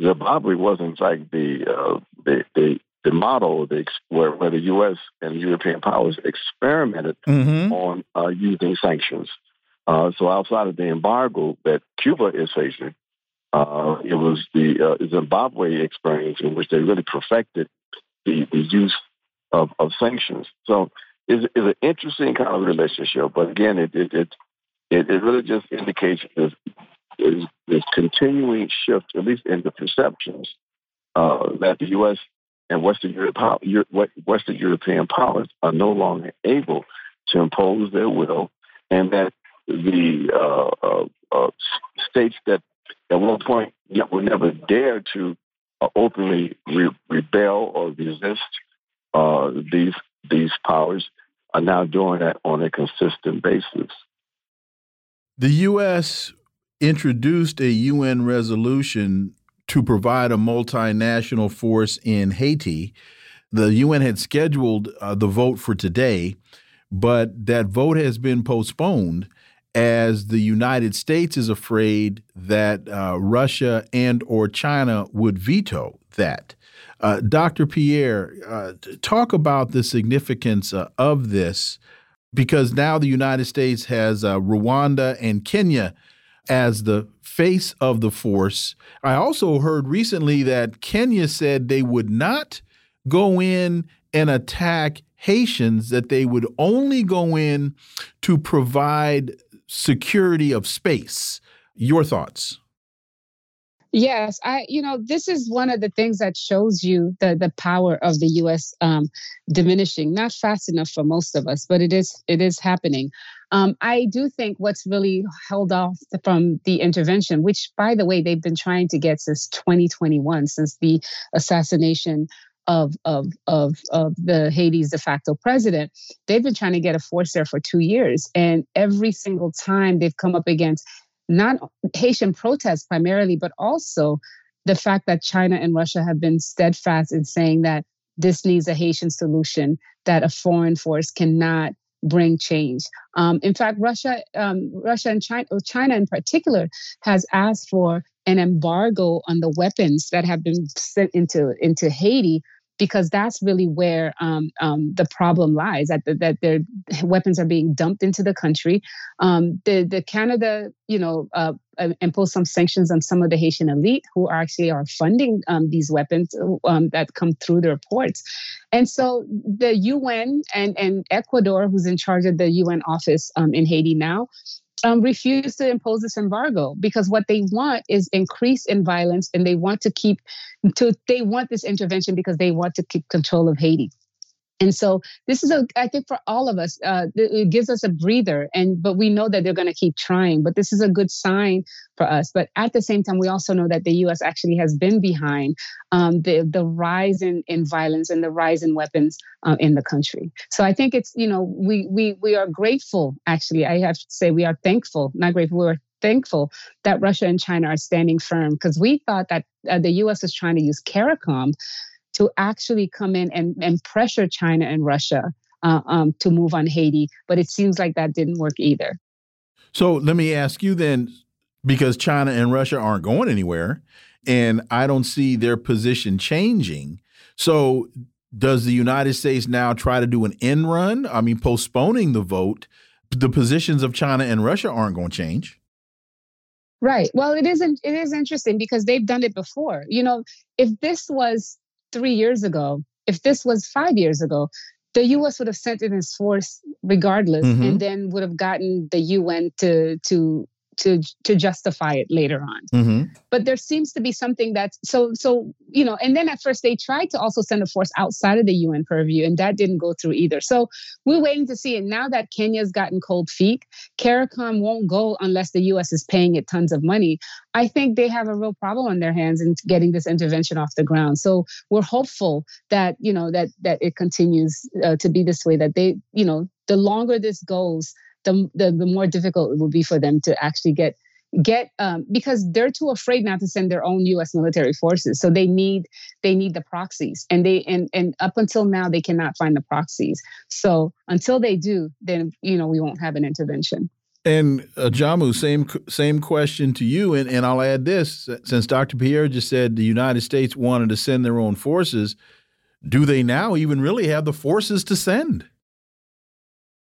Zimbabwe was in fact the uh, the, the the model the, where, where the U.S. and European powers experimented mm-hmm. on uh, using sanctions. Uh, so outside of the embargo that Cuba is facing, uh, it was the uh, Zimbabwe experience in which they really perfected the, the use of, of sanctions. So it's, it's an interesting kind of relationship. But again, it it it, it, really just indicates this, this, this continuing shift, at least in the perceptions, uh, that the U.S. and Western, Europe, Western European powers are no longer able to impose their will, and that the uh, uh, uh states that at one point yet would never dare to uh, openly re- rebel or resist uh, these these powers are now doing that on a consistent basis. The U.S. introduced a UN resolution to provide a multinational force in Haiti. The UN had scheduled uh, the vote for today, but that vote has been postponed as the United States is afraid that uh, Russia and or China would veto that. Uh, Dr. Pierre, uh, talk about the significance uh, of this because now the United States has uh, Rwanda and Kenya as the face of the force. I also heard recently that Kenya said they would not go in and attack Haitians, that they would only go in to provide security of space. Your thoughts? Yes, I you know this is one of the things that shows you the the power of the U.S. Um, diminishing, not fast enough for most of us, but it is it is happening. Um, I do think what's really held off from the intervention, which by the way they've been trying to get since 2021, since the assassination of, of, of, of the Haiti's de facto president, they've been trying to get a force there for two years. And every single time they've come up against not Haitian protests primarily, but also the fact that China and Russia have been steadfast in saying that this needs a Haitian solution, that a foreign force cannot bring change. Um, in fact, Russia, um, Russia and China, China in particular, has asked for an embargo on the weapons that have been sent into into Haiti because that's really where um, um, the problem lies that, that their weapons are being dumped into the country. Um, the, the Canada, you know, uh, uh, imposed some sanctions on some of the Haitian elite who actually are funding um, these weapons um, that come through the ports. And so the UN and, and Ecuador, who's in charge of the UN office um, in Haiti now, um, refuse to impose this embargo because what they want is increase in violence and they want to keep to they want this intervention because they want to keep control of Haiti. And so this is a, I think for all of us, uh, it gives us a breather. And but we know that they're going to keep trying. But this is a good sign for us. But at the same time, we also know that the U.S. actually has been behind um, the the rise in, in violence and the rise in weapons uh, in the country. So I think it's you know we we we are grateful. Actually, I have to say we are thankful, not grateful. We're thankful that Russia and China are standing firm because we thought that uh, the U.S. was trying to use CARICOM to actually come in and, and pressure China and Russia uh, um, to move on Haiti. But it seems like that didn't work either. So let me ask you then, because China and Russia aren't going anywhere, and I don't see their position changing. So does the United States now try to do an end run? I mean, postponing the vote. The positions of China and Russia aren't going to change. Right. Well, it isn't. It is interesting because they've done it before. You know, if this was three years ago, if this was five years ago, the U.S. would have sent in its force regardless, mm-hmm. and then would have gotten the UN to to to to justify it later on. Mm-hmm. But there seems to be something that's so so you know. And then at first they tried to also send a force outside of the UN purview, and that didn't go through either. So we're waiting to see. And now that Kenya's gotten cold feet, CARICOM won't go unless the U.S. is paying it tons of money. I think they have a real problem on their hands in getting this intervention off the ground. So we're hopeful that you know that that it continues uh, to be this way. That they you know the longer this goes the, the, the more difficult it will be for them to actually get get um, because they're too afraid not to send their own U.S. military forces. So they need they need the proxies, and they and and up until now they cannot find the proxies. So until they do, then you know we won't have an intervention. And uh, Jamu, same same question to you, and and I'll add this: since Dr. Pierre just said the United States wanted to send their own forces, do they now even really have the forces to send?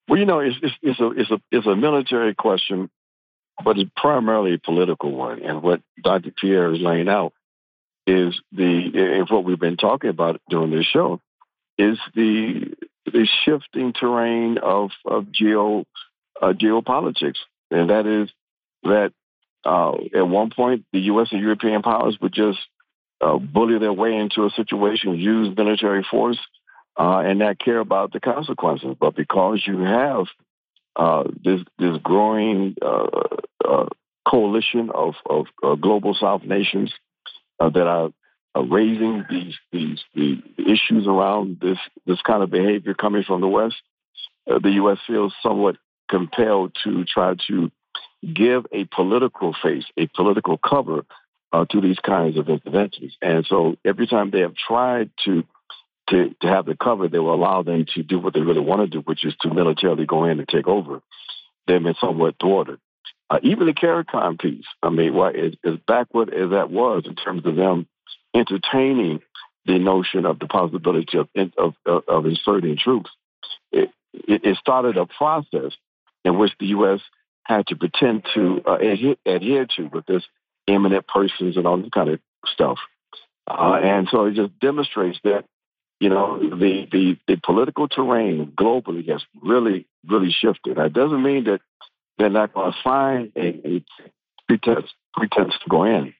Well, you know, it's, it's, it's, a it's a it's a military question, but it's primarily a political one. And what Dr. Pierre is laying out is the and what we've been talking about during this show is the the shifting terrain of of geo uh, geopolitics, and that is that uh, at one point the U.S. and European powers would just uh, bully their way into a situation, use military force uh, and not care about the consequences. But because you have uh, this this growing uh, uh coalition of, of uh, global South nations uh, that are, raising these these the issues around this this kind of behavior coming from the West, the U.S. feels somewhat compelled to try to give a political face, a political cover to these kinds of interventions. And so every time they have tried to to, to have the cover that will allow them to do what they really want to do, which is to militarily go in and take over. They've been somewhat thwarted. Uh, even the CARICOM piece, I mean, why as, as backward as that was in terms of them entertaining the notion of the possibility of of, of, of inserting troops, it, it, it, started a process in which the U.S. had to pretend to uh, adhere, adhere, to with this eminent persons and all this kind of stuff. Uh, and so it just demonstrates that you know, the, the, the political terrain globally has really, really shifted. That doesn't mean that they're not going to find a, a pretext, pretext to go in.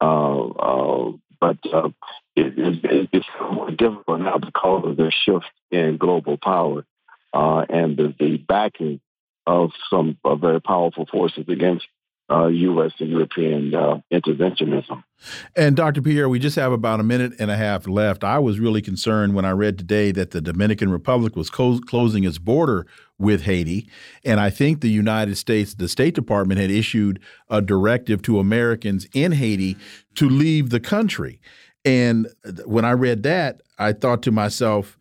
Uh, uh, but uh, it, it, it's more difficult now because of the shift in global power uh, and the, the, backing of some very powerful forces against uh, U.S. and European uh, interventionism. And Dr. Pierre, we just have about a minute and a half left. I was really concerned when I read today that the Dominican Republic was closing its border with Haiti. And I think the United States, the State Department had issued a directive to Americans in Haiti to leave the country. And when I read that, I thought to myself,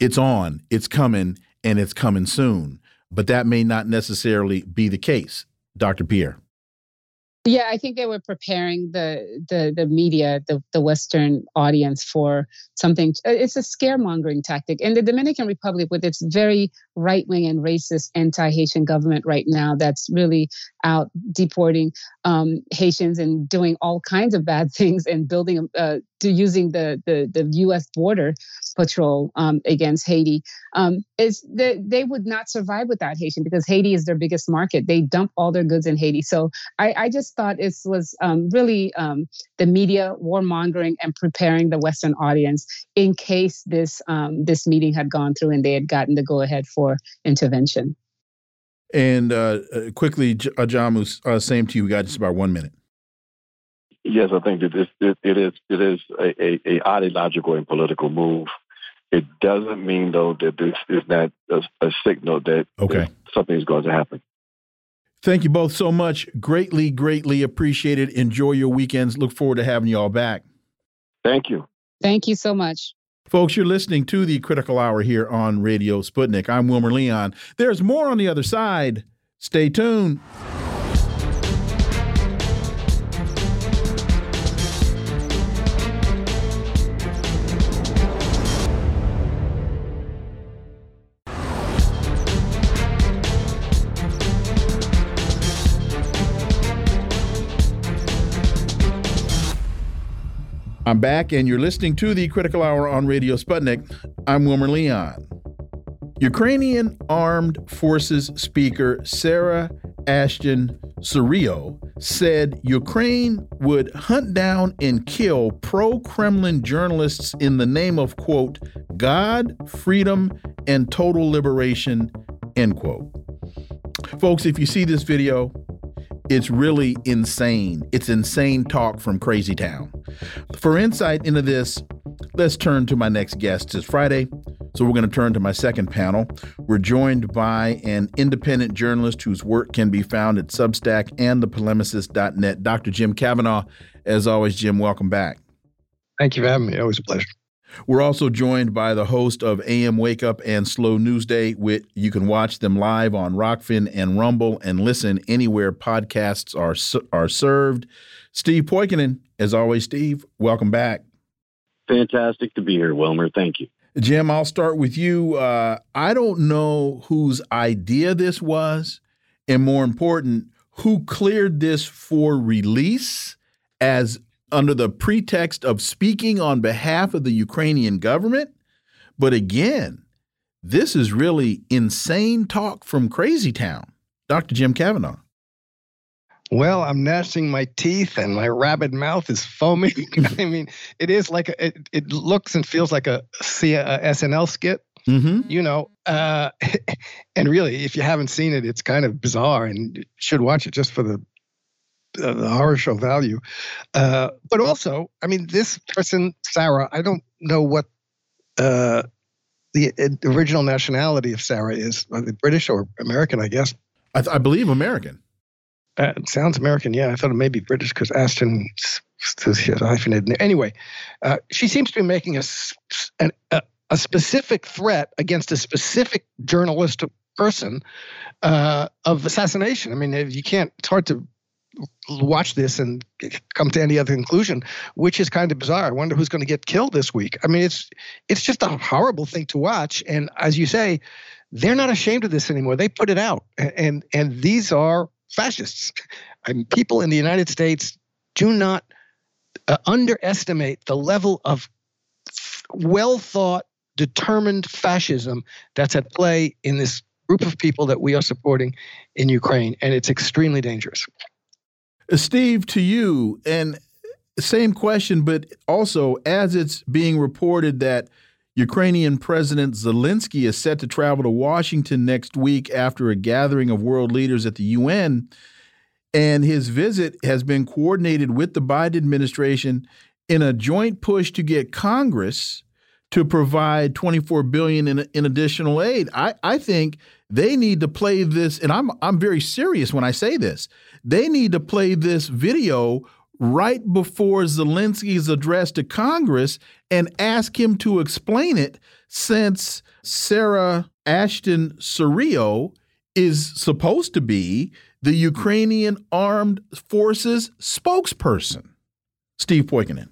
it's on, it's coming, and it's coming soon. But that may not necessarily be the case. Dr. Pierre. Yeah, I think they were preparing the the the media, the the Western audience for something. Uh, it's a scaremongering tactic, and the Dominican Republic, with its very right wing and racist anti Haitian government right now, that's really out deporting um, Haitians and doing all kinds of bad things and building uh, to using the the the U.S. border patrol um, against Haiti um, is that they would not survive without Haitian because Haiti is their biggest market. They dump all their goods in Haiti. So I, I just thought it was um, really um, the media warmongering and preparing the Western audience in case this um, this meeting had gone through and they had gotten the go ahead for intervention. And uh, uh quickly, uh, Jamu, uh, same to you. We got just about one minute. Yes, I think that it, it is it is a, a, a, ideological and political move. It doesn't mean though that this is not a, a signal that, okay. something is going to happen. Thank you both so much. Greatly, greatly appreciated. Enjoy your weekends. Look forward to having you all back. Thank you. Thank you so much. Folks, you're listening to the Critical Hour here on Radio Sputnik. I'm Wilmer Leon. There's more on the other side. Stay tuned. I'm back, and you're listening to the Critical Hour on Radio Sputnik. I'm Wilmer Leon. Ukrainian Armed Forces Speaker Sarah Ashton Cirillo said Ukraine would hunt down and kill pro Kremlin journalists in the name of, quote, God, freedom, and total liberation, end quote. Folks, if you see this video, it's really insane. It's insane talk from Crazy Town. For insight into this, let's turn to my next guest. It's Friday, so we're going to turn to my second panel. We're joined by an independent journalist whose work can be found at Substack and thepolemicist.net, Dr. Jim Kavanagh. As always, Jim, welcome back. Thank you for having me. Always a pleasure. We're also joined by the host of AM Wake Up and Slow News Day. Which you can watch them live on Rokfin and Rumble and listen anywhere podcasts are are served. Steve Poikonen, as always, Steve, welcome back. Fantastic to be here, Wilmer. Thank you. Jim, I'll start with you. Uh, I don't know whose idea this was, and more important, who cleared this for release as under the pretext of speaking on behalf of the Ukrainian government. But again, this is really insane talk from Crazy Town. Dr. Jim Kavanagh. Well, I'm gnashing my teeth and my rabid mouth is foaming. I mean, it is like a, it, it looks and feels like a, a SNL skit. Mm -hmm. You know, uh, and really, if you haven't seen it, it's kind of bizarre, and should watch it just for the uh, the horror show value. Uh, but also, I mean, this person, Sarah, I don't know what uh, the original nationality of Sarah is. British or American, I guess. I, th- I believe American. Uh, sounds American, yeah. I thought it may be British because Ashton has hyphenated. Anyway, uh, she seems to be making a, a, a specific threat against a specific journalist person uh, of assassination. I mean, you can't. It's hard to watch this and come to any other conclusion, which is kind of bizarre. I wonder who's going to get killed this week. I mean, it's it's just a horrible thing to watch. And as you say, they're not ashamed of this anymore. They put it out, and and these are fascists. Mean, people in the United States do not uh, underestimate the level of well thought, determined fascism that's at play in this group of people that we are supporting in Ukraine, and it's extremely dangerous. Steve, to you, and same question, but also as it's being reported that Ukrainian President Zelensky is set to travel to Washington next week after a gathering of world leaders at the UN. And his visit has been coordinated with the Biden administration in a joint push to get Congress to provide 24 billion in, in additional aid. I, I think they need to play this, and I'm I'm very serious when I say this. They need to play this video right before Zelensky's address to Congress and ask him to explain it since Sarah Ashton Cirillo is supposed to be the Ukrainian armed forces spokesperson. Steve Poikonen.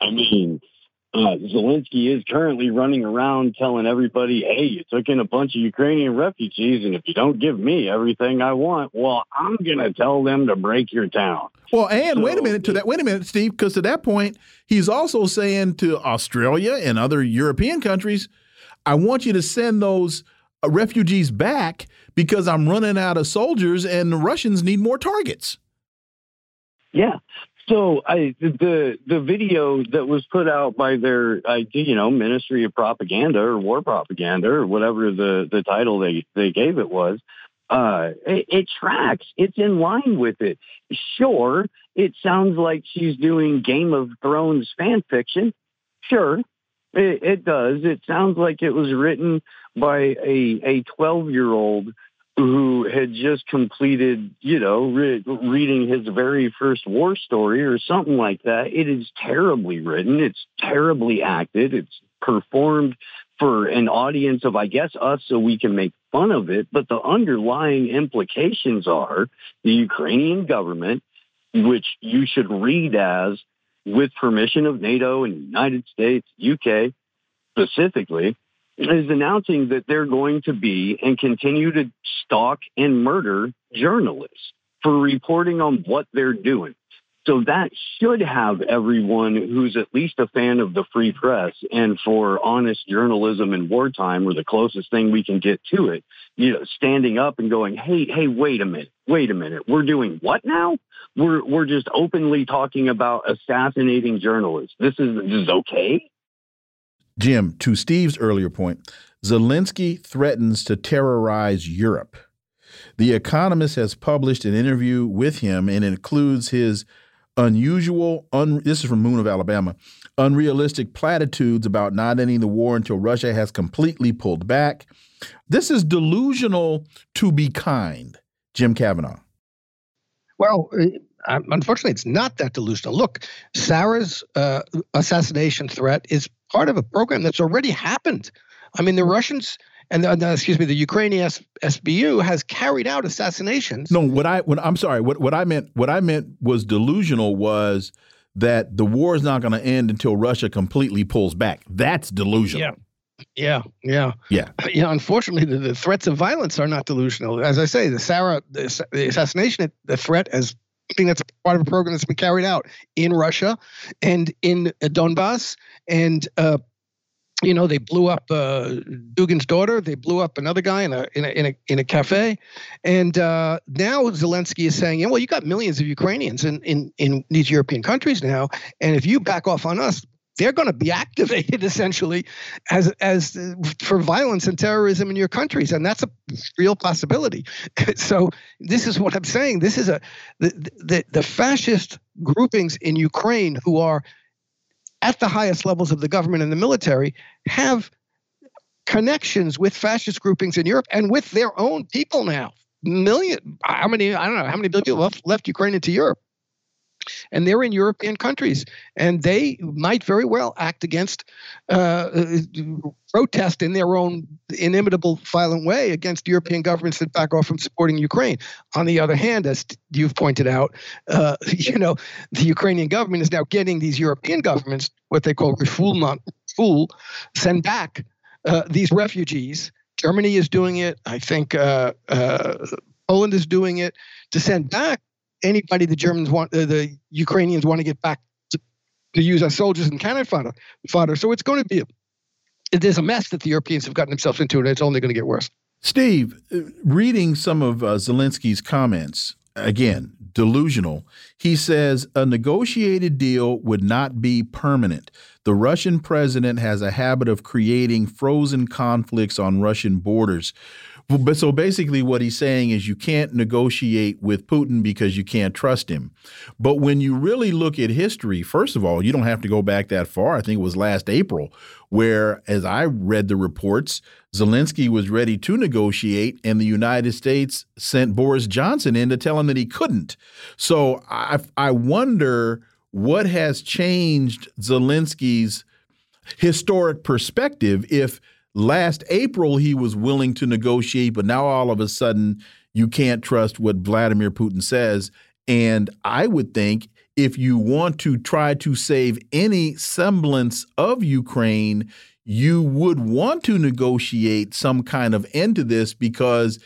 I mean, uh, Zelensky is currently running around telling everybody, hey, you took in a bunch of Ukrainian refugees, and if you don't give me everything I want, well, I'm going to tell them to break your town. Well, and so, wait a minute to that. Wait a minute, Steve, because to that point, he's also saying to Australia and other European countries, I want you to send those uh, refugees back because I'm running out of soldiers and the Russians need more targets. Yeah. So I the the video that was put out by their I you know Ministry of Propaganda or War Propaganda or whatever the the title they they gave it was uh it, it tracks. It's in line with it. Sure it sounds like she's doing Game of Thrones fan fiction. Sure it, it does. It sounds like it was written by a a 12 year old who had just completed, you know, re- reading his very first war story or something like that. It is terribly written. It's terribly acted. It's performed for an audience of, I guess, us so we can make fun of it. But the underlying implications are the Ukrainian government, which you should read as with permission of NATO and United States, UK specifically, is announcing that they're going to be and continue to stalk and murder journalists for reporting on what they're doing. So that should have everyone who's at least a fan of the free press and for honest journalism in wartime or the closest thing we can get to it, you know, standing up and going, Hey, hey, wait a minute, wait a minute. We're doing what now? We're, we're just openly talking about assassinating journalists. This is, this is okay. Jim, to Steve's earlier point, Zelensky threatens to terrorize Europe. The Economist has published an interview with him and includes his unusual, un, this is from Moon of Alabama, unrealistic platitudes about not ending the war until Russia has completely pulled back. This is delusional to be kind, Jim Kavanagh. Well, uh, unfortunately, it's not that delusional. Look, Sarah's uh, assassination threat is part of a program that's already happened. I mean, the Russians and the, excuse me, the Ukrainian SBU has carried out assassinations. No, what I what I'm sorry, what what I meant what I meant was delusional was that the war is not going to end until Russia completely pulls back. That's delusional. Yeah. Yeah, yeah, yeah, yeah. Unfortunately, the, the, threats of violence are not delusional. As I say, the Sarah the, the assassination, the threat as thing that's part of a program that's been carried out in Russia and in Donbass and uh, you know, they blew up uh, Dugin's daughter. They blew up another guy in a in a in a, in a cafe, and uh, now Zelensky is saying, "Yeah, well, you got millions of Ukrainians in, in in these European countries now, and if you back off on us, they're going to be activated essentially as as for violence and terrorism in your countries, and that's a real possibility. so this is what I'm saying. This is a the the, the fascist groupings in Ukraine who are at the highest levels of the government and the military have connections with fascist groupings in Europe and with their own people now. Million, how many? I don't know how many people left, left Ukraine into Europe, and they're in European countries, and they might very well act against uh, protest in their own inimitable, violent way against European governments that back off from supporting Ukraine. On the other hand, as you've pointed out, uh, you know, the Ukrainian government is now getting these European governments, what they call refoulement, fool, send back uh, these refugees. Germany is doing it. I think uh, uh Poland is doing it to send back anybody the Germans want, uh, the Ukrainians want to get back to, to use as soldiers and cannon fodder. fodder. So it's going to be there's a mess that the Europeans have gotten themselves into, and it's only going to get worse. Steve, uh, reading some of uh, Zelensky's comments, again, delusional. He says a negotiated deal would not be permanent. The Russian president has a habit of creating frozen conflicts on Russian borders. But so basically, what he's saying is you can't negotiate with Putin because you can't trust him. But when you really look at history, first of all, you don't have to go back that far. I think it was last April, where, as I read the reports, Zelensky was ready to negotiate, and the United States sent Boris Johnson in to tell him that he couldn't. So I, I wonder what has changed Zelensky's historic perspective if last April he was willing to negotiate, but now all of a sudden you can't trust what Vladimir Putin says. And I would think if you want to try to save any semblance of Ukraine, you would want to negotiate some kind of end to this because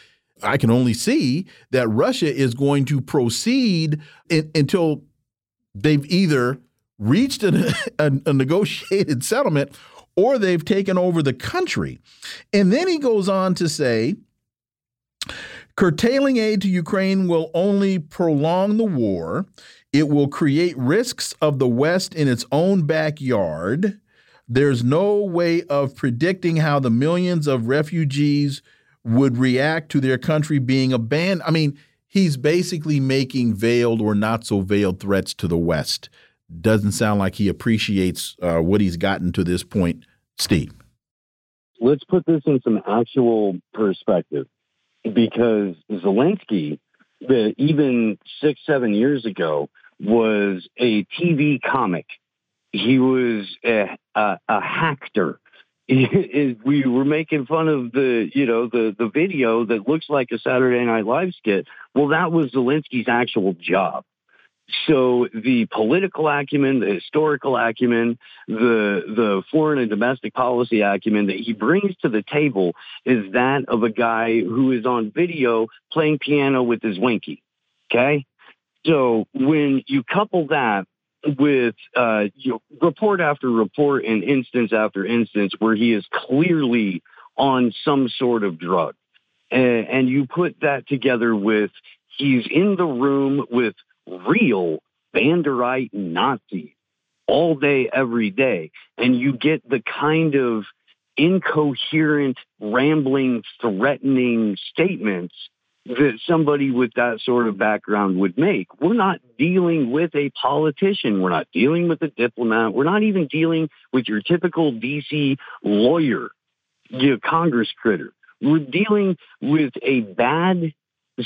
I can only see that Russia is going to proceed in, until they've either reached a, a, a negotiated settlement or they've taken over the country. And then he goes on to say curtailing aid to Ukraine will only prolong the war. It will create risks of the West in its own backyard. There's no way of predicting how the millions of refugees would react to their country being abandoned. I mean, he's basically making veiled or not so veiled threats to the West doesn't sound like he appreciates uh, what he's gotten to this point, Steve. Let's put this in some actual perspective because Zelensky, the, even six, seven years ago, was a TV comic. He was a, a, a actor. we were making fun of the, you know, the the video that looks like a Saturday Night Live skit. Well, that was Zelensky's actual job. So the political acumen, the historical acumen, the the foreign and domestic policy acumen that he brings to the table is that of a guy who is on video playing piano with his winky. Okay, so when you couple that with uh, you know, report after report and instance after instance where he is clearly on some sort of drug, and, and you put that together with he's in the room with real Banderite Nazis all day, every day. And you get the kind of incoherent, rambling, threatening statements that somebody with that sort of background would make. We're not dealing with a politician. We're not dealing with a diplomat. We're not even dealing with your typical DC lawyer, your Congress critter. We're dealing with a bad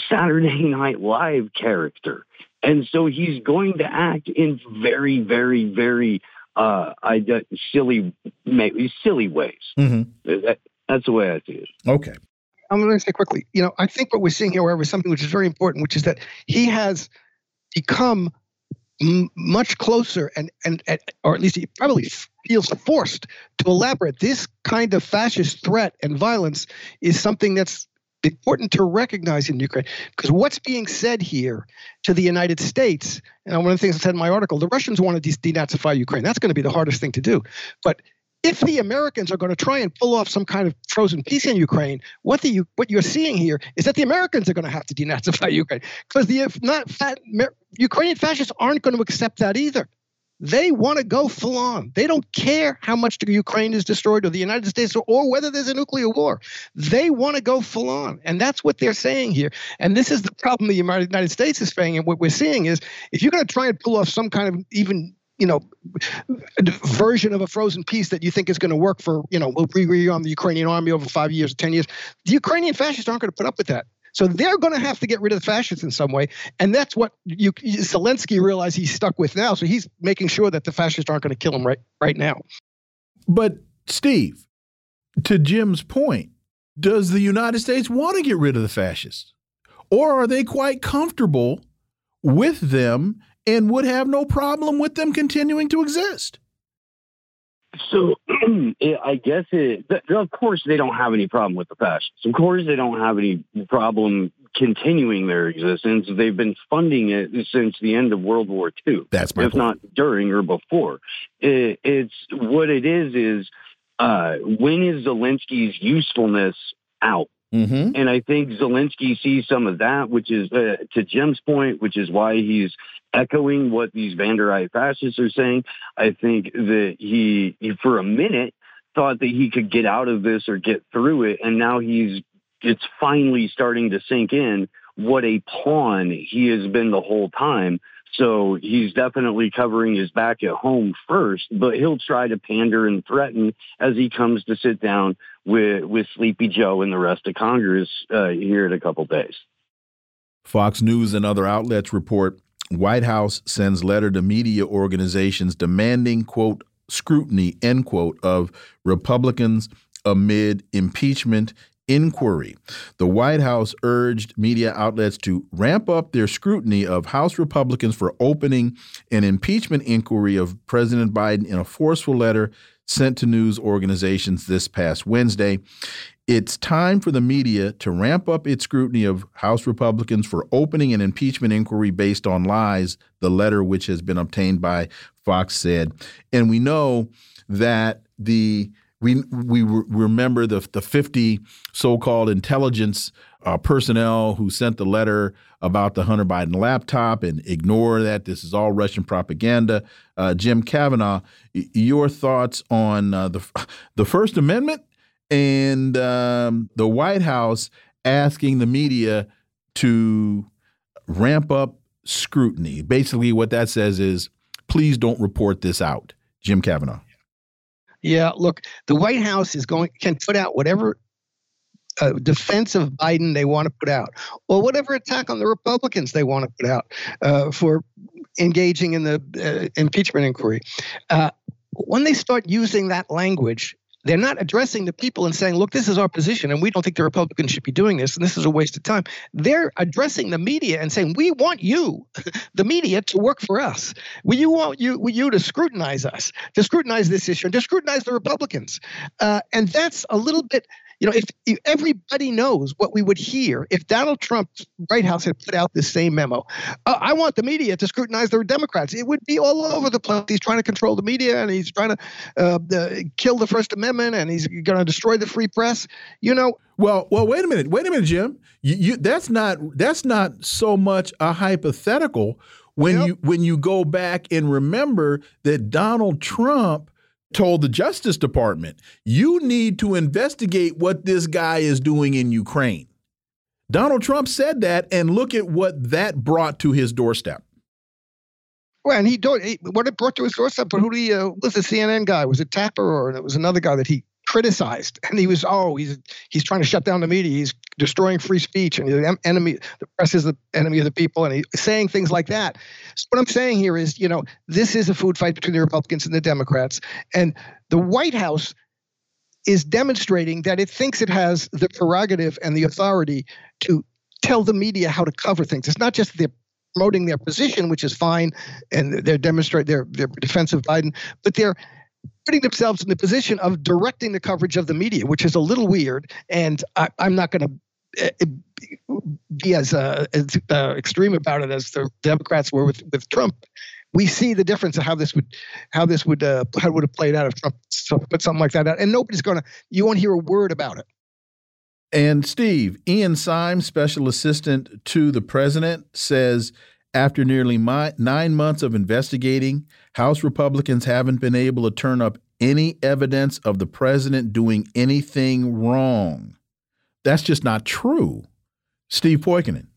Saturday Night Live character. And so he's going to act in very, very, very uh, I, silly, silly ways. Mm-hmm. That, that's the way I see it. Okay. I'm going to say quickly. You know, I think what we're seeing here, however, is something which is very important, which is that he has become m- much closer, and, and and or at least he probably feels forced to elaborate. This kind of fascist threat and violence is something that's important to recognize in Ukraine because what's being said here to the United States, and one of the things I said in my article, the Russians want to denazify Ukraine. That's going to be the hardest thing to do. But if the Americans are going to try and pull off some kind of frozen peace in Ukraine, what the what you're seeing here is that the Americans are going to have to denazify Ukraine because the if not fat, Ukrainian fascists aren't going to accept that either. They want to go full on. They don't care how much Ukraine is destroyed or the United States or, or whether there's a nuclear war. They want to go full on. And that's what they're saying here. And this is the problem the United States is saying. And what we're seeing is if you're going to try and pull off some kind of even you know, version of a frozen peace that you think is going to work for, you know, we'll rearm the Ukrainian army over five years or 10 years. The Ukrainian fascists aren't going to put up with that. So they're going to have to get rid of the fascists in some way, and that's what you, Zelensky realized he's stuck with now. So he's making sure that the fascists aren't going to kill him right right now. But Steve, to Jim's point, does the United States want to get rid of the fascists, or are they quite comfortable with them and would have no problem with them continuing to exist? So I guess it, of course, they don't have any problem with the fascists. Of course, they don't have any problem continuing their existence. They've been funding it since the end of World War II. That's my if point. not during or before. It, it's what it is. Is uh, when is Zelensky's usefulness out? Mm-hmm. And I think Zelensky sees some of that, which is uh, to Jim's point, which is why he's echoing what these Banderite fascists are saying. I think that he, he, for a minute, thought that he could get out of this or get through it, and now he's it's finally starting to sink in what a pawn he has been the whole time. So he's definitely covering his back at home first, but he'll try to pander and threaten as he comes to sit down with with Sleepy Joe and the rest of Congress uh, here in a couple days. Fox News and other outlets report White House sends letter to media organizations demanding quote scrutiny end quote of Republicans amid impeachment inquiry. The White House urged media outlets to ramp up their scrutiny of House Republicans for opening an impeachment inquiry of President Biden in a forceful letter sent to news organizations this past Wednesday. It's time for the media to ramp up its scrutiny of House Republicans for opening an impeachment inquiry based on lies, the letter which has been obtained by Fox said. And we know that the we we remember the the 50 so-called intelligence uh, personnel who sent the letter about the Hunter Biden laptop and ignore that this is all Russian propaganda. Uh, Jim Kavanagh, your thoughts on uh, the the First Amendment and um, the White House asking the media to ramp up scrutiny. Basically, what that says is, please don't report this out. Jim Kavanagh. Yeah, look, the White House is going can put out whatever uh, defense of Biden they want to put out, or whatever attack on the Republicans they want to put out uh, for engaging in the uh, impeachment inquiry. Uh, when they start using that language, they're not addressing the people and saying, look, this is our position, and we don't think the Republicans should be doing this, and this is a waste of time. They're addressing the media and saying, we want you, the media, to work for us. We you want you, we, you to scrutinize us, to scrutinize this issue, and to scrutinize the Republicans. Uh, and that's a little bit you know, if, if, everybody knows what we would hear if Donald Trump's White House had put out this same memo, uh, I want the media to scrutinize the Democrats. It would be all over the place. He's trying to control the media and he's trying to uh, uh, kill the First Amendment and he's going to destroy the free press. You know. Well, well, wait a minute, wait a minute, Jim. You, you, that's not that's not so much a hypothetical when yep. you when you go back and remember that Donald Trump told the Justice Department, you need to investigate what this guy is doing in Ukraine. Donald Trump said that, and look at what that brought to his doorstep. Well, and he, he what it brought to his doorstep. But who he uh, was the CNN guy? Was it Tapper or it was another guy that he criticized, and he was, oh, he's he's trying to shut down the media. He's destroying free speech, and the enemy, the press is the enemy of the people, and he's saying things like that. So what I'm saying here is, you know, this is a food fight between the Republicans and the Democrats, and the White House is demonstrating that it thinks it has the prerogative and the authority to tell the media how to cover things. It's not just they're promoting their position, which is fine, and they're demonstrating their their defense of Biden, but they're putting themselves in the position of directing the coverage of the media, which is a little weird. And I, am not going to be as, uh, as uh, extreme about it as the Democrats were with, with Trump. We see the difference of how this would how this would uh, how would have played out if Trump put something like that out, and nobody's to. You won't hear a word about it. And Steve, Ian Sams, special assistant to the president, says after nearly my, nine months of investigating, House Republicans haven't been able to turn up any evidence of the president doing anything wrong. That's just not true. Steve Poikonen.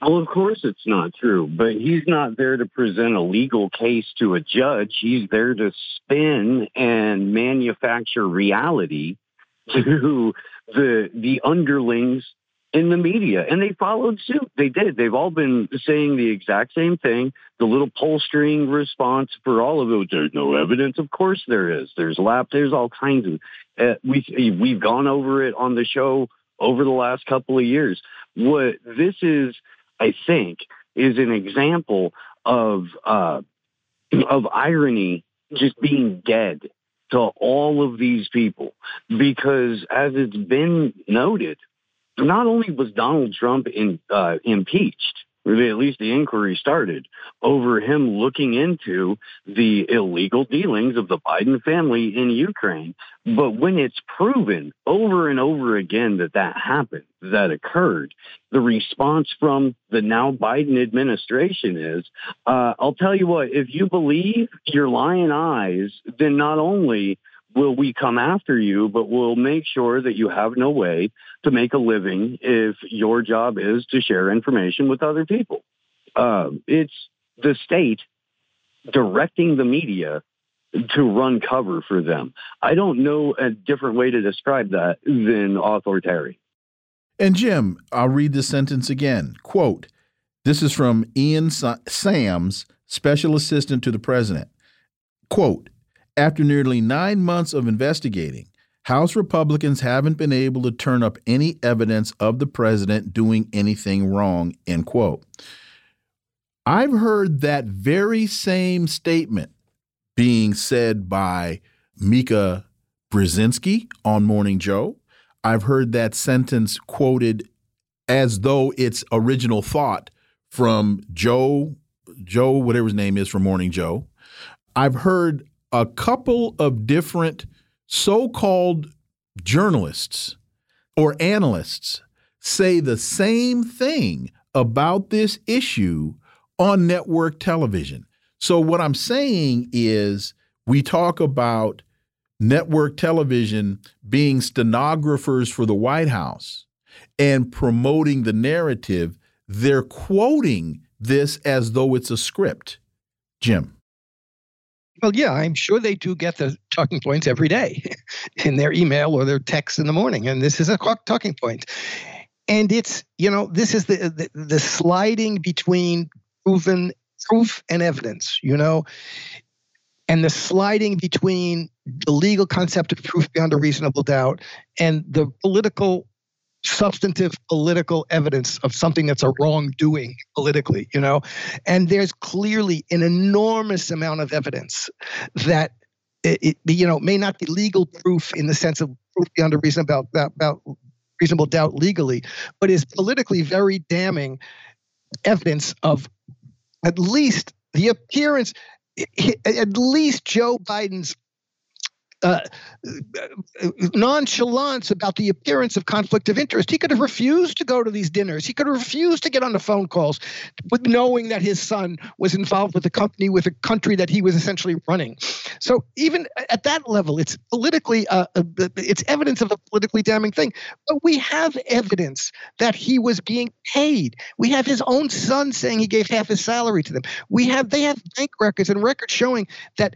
Well, of course it's not true, but he's not there to present a legal case to a judge. He's there to spin and manufacture reality to the the underlings in the media and they followed suit. They did. They've all been saying the exact same thing. The little pollstering response for all of it. There's no evidence. Of course there is. There's lap. There's all kinds of. Uh, we we've gone over it on the show over the last couple of years. What this is, I think, is an example of uh, of irony just being dead to all of these people because as it's been noted not only was Donald Trump in, uh, impeached, at least the inquiry started, over him looking into the illegal dealings of the Biden family in Ukraine, but when it's proven over and over again that that happened, that occurred, the response from the now Biden administration is, uh, I'll tell you what, if you believe your lying eyes, then not only will we come after you, but we'll make sure that you have no way to make a living if your job is to share information with other people. Uh, it's the state directing the media to run cover for them. I don't know a different way to describe that than authoritarian. And Jim, I'll read the sentence again. Quote, this is from Ian Sams, special assistant to the president. Quote, after nearly nine months of investigating, House Republicans haven't been able to turn up any evidence of the president doing anything wrong, end quote. I've heard that very same statement being said by Mika Brzezinski on Morning Joe. I've heard that sentence quoted as though it's original thought from Joe, Joe, whatever his name is from Morning Joe. I've heard a couple of different so called journalists or analysts say the same thing about this issue on network television. So, what I'm saying is, we talk about network television being stenographers for the White House and promoting the narrative. They're quoting this as though it's a script. Jim. Well, yeah, I'm sure they do get the talking points every day in their email or their text in the morning. And this is a talking point. And it's, you know, this is the, the, the sliding between proven proof and evidence, you know, and the sliding between the legal concept of proof beyond a reasonable doubt and the political substantive political evidence of something that's a wrongdoing politically, you know? And there's clearly an enormous amount of evidence that it, it you know, may not be legal proof in the sense of proof beyond a reasonable, about, about reasonable doubt legally, but is politically very damning evidence of at least the appearance, at least Joe Biden's uh, nonchalance about the appearance of conflict of interest. He could have refused to go to these dinners. He could have refused to get on the phone calls, with knowing that his son was involved with a company with a country that he was essentially running. So even at that level, it's politically, uh, uh it's evidence of a politically damning thing. But we have evidence that he was being paid. We have his own son saying he gave half his salary to them. We have they have bank records and records showing that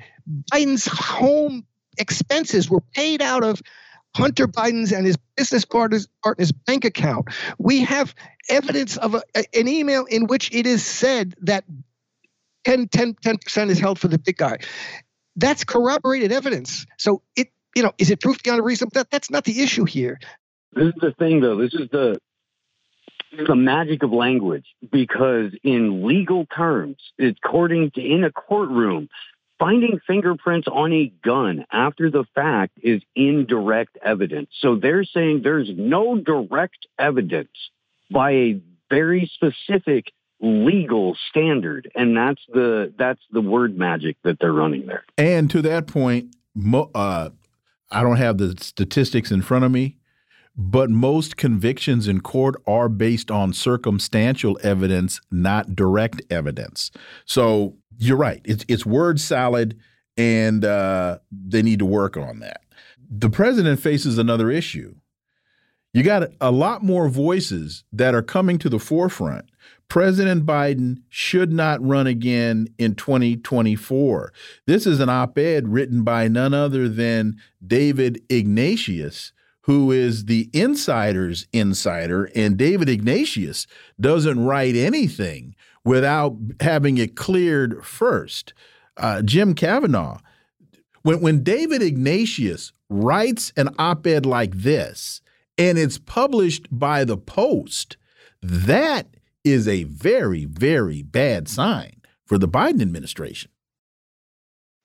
Biden's home expenses were paid out of Hunter Biden's and his business partner's, partner's bank account. We have evidence of a, an email in which it is said that 10, 10, 10% is held for the big guy. That's corroborated evidence. So it, you know, is it proof beyond a reason? That, that's not the issue here. This is the thing, though. This is the the magic of language because in legal terms, according to in a courtroom, finding fingerprints on a gun after the fact is indirect evidence. So they're saying there's no direct evidence by a very specific legal standard and that's the that's the word magic that they're running there and to that point uh, i don't have the statistics in front of me but most convictions in court are based on circumstantial evidence not direct evidence so you're right. It's it's word salad, and uh, they need to work on that. The president faces another issue. You got a lot more voices that are coming to the forefront. President Biden should not run again in 2024. This is an op ed written by none other than David Ignatius, who is the insider's insider. And David Ignatius doesn't write anything without having it cleared first. Uh, Jim Kavanagh, when, when David Ignatius writes an op ed like this and it's published by the Post, that is a very, very bad sign for the Biden administration.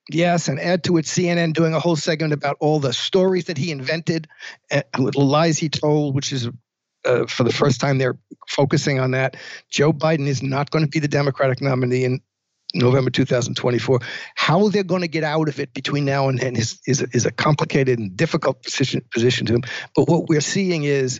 Yes, and add to it CNN doing a whole segment about all the stories that he invented, uh, lies he told, which is uh, for the first time they're focusing on that. Joe Biden is not going to be the Democratic nominee in November 2024. How they're going to get out of it between now and then is, is, is a complicated and difficult position, position to him. But what we're seeing is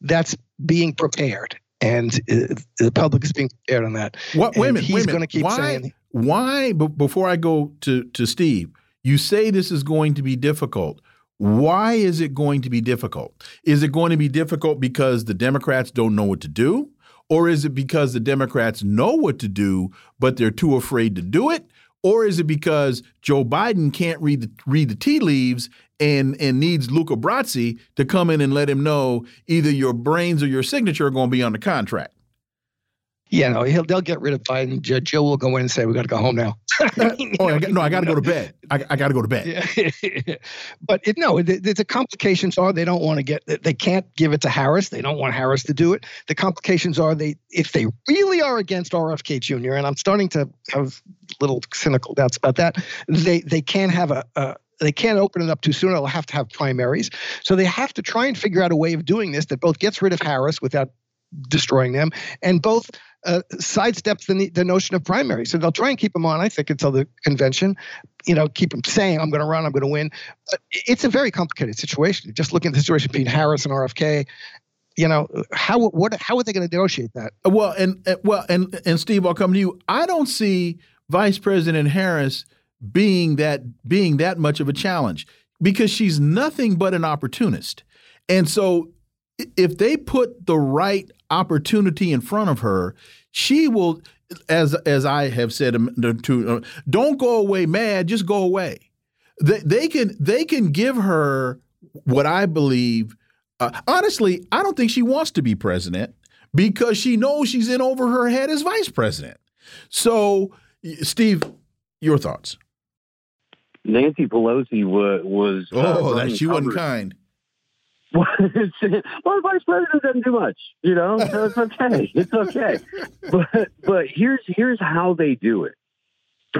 that's being prepared. And uh, the public is being prepared on that. What, wait a minute. He's going to keep why, saying. Why, before I go to, to Steve, You say this is going to be difficult. Why is it going to be difficult? Is it going to be difficult because the Democrats don't know what to do? Or is it because the Democrats know what to do, but they're too afraid to do it? Or is it because Joe Biden can't read the, read the tea leaves and, and needs Luca Brasi to come in and let him know either your brains or your signature are going to be on the contract? Yeah, no, he'll they'll get rid of Biden. Joe will go in and say, "We got to go home now." oh, I got, no, I got to go to bed. I, I got to go to bed. Yeah. but it, no, the, the, complications are they don't want to get, they can't give it to Harris. They don't want Harris to do it. The complications are they, if they really are against RFK Jr., and I'm starting to have little cynical doubts about that, they they can't have a, a they can't open it up too soon. They'll have to have primaries. So they have to try and figure out a way of doing this that both gets rid of Harris without destroying them and both uh, sidesteps the, the notion of primary. So they'll try and keep him on, I think, until the convention. You know, keep him saying, I'm going to run, I'm going to win. It's a very complicated situation. Just looking at the situation between Harris and RFK, you know how what how are they going to negotiate that well and, and well and and steve i'll come to you i don't see vice president harris being that being that much of a challenge because she's nothing but an opportunist and so if they put the right opportunity in front of her, she will, as as I have said to, uh, don't go away mad, just go away. They, they can they can give her what I believe. Uh, honestly, I don't think she wants to be president because she knows she's in over her head as vice president. So, Steve, your thoughts? Nancy Pelosi was. was uh, oh, that she wasn't kind. well, the vice president doesn't do much, you know. So it's okay. It's okay. But but here's here's how they do it.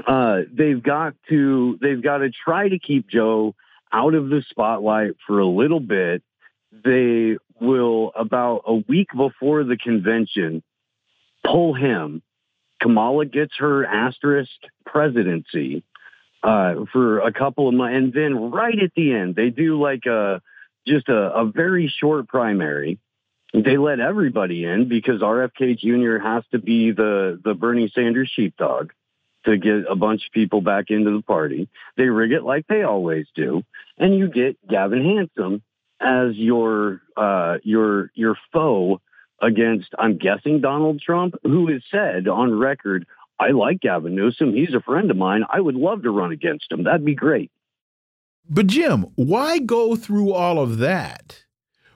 Uh, they've got to they've got to try to keep Joe out of the spotlight for a little bit. They will about a week before the convention pull him. Kamala gets her asterisk presidency uh, for a couple of months, and then right at the end they do like a just a, a very short primary. They let everybody in because RFK Jr. has to be the, the Bernie Sanders sheepdog to get a bunch of people back into the party. They rig it like they always do, and you get Gavin Newsom as your uh, your your foe against, I'm guessing, Donald Trump, who has said on record, I like Gavin Newsom. He's a friend of mine. I would love to run against him. That'd be great. But Jim, why go through all of that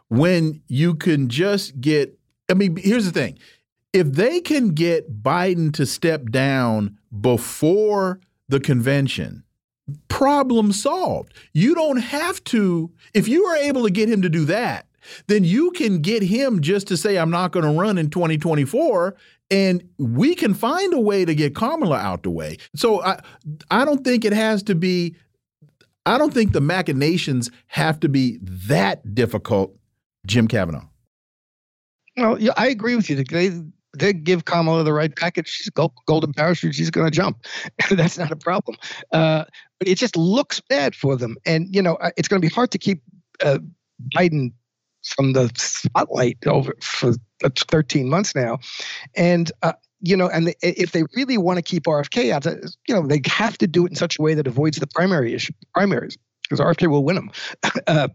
when you can just get? I mean, here's the thing: if they can get Biden to step down before the convention, problem solved. You don't have to. If you are able to get him to do that, then you can get him just to say, I'm not going to run in 2024. And we can find a way to get Kamala out the way. So I, I don't think it has to be I don't think the machinations have to be that difficult, Jim Kavanagh. Well, yeah, I agree with you. They they give Kamala the right package. She's golden parachute. She's going to jump. That's not a problem. Uh, but it just looks bad for them, and you know it's going to be hard to keep uh, Biden from the spotlight over for 13 months now, and. Uh, you know, and if they really want to keep RFK out, you know, they have to do it in such a way that avoids the primary issue, primaries, because RFK will win them. uh,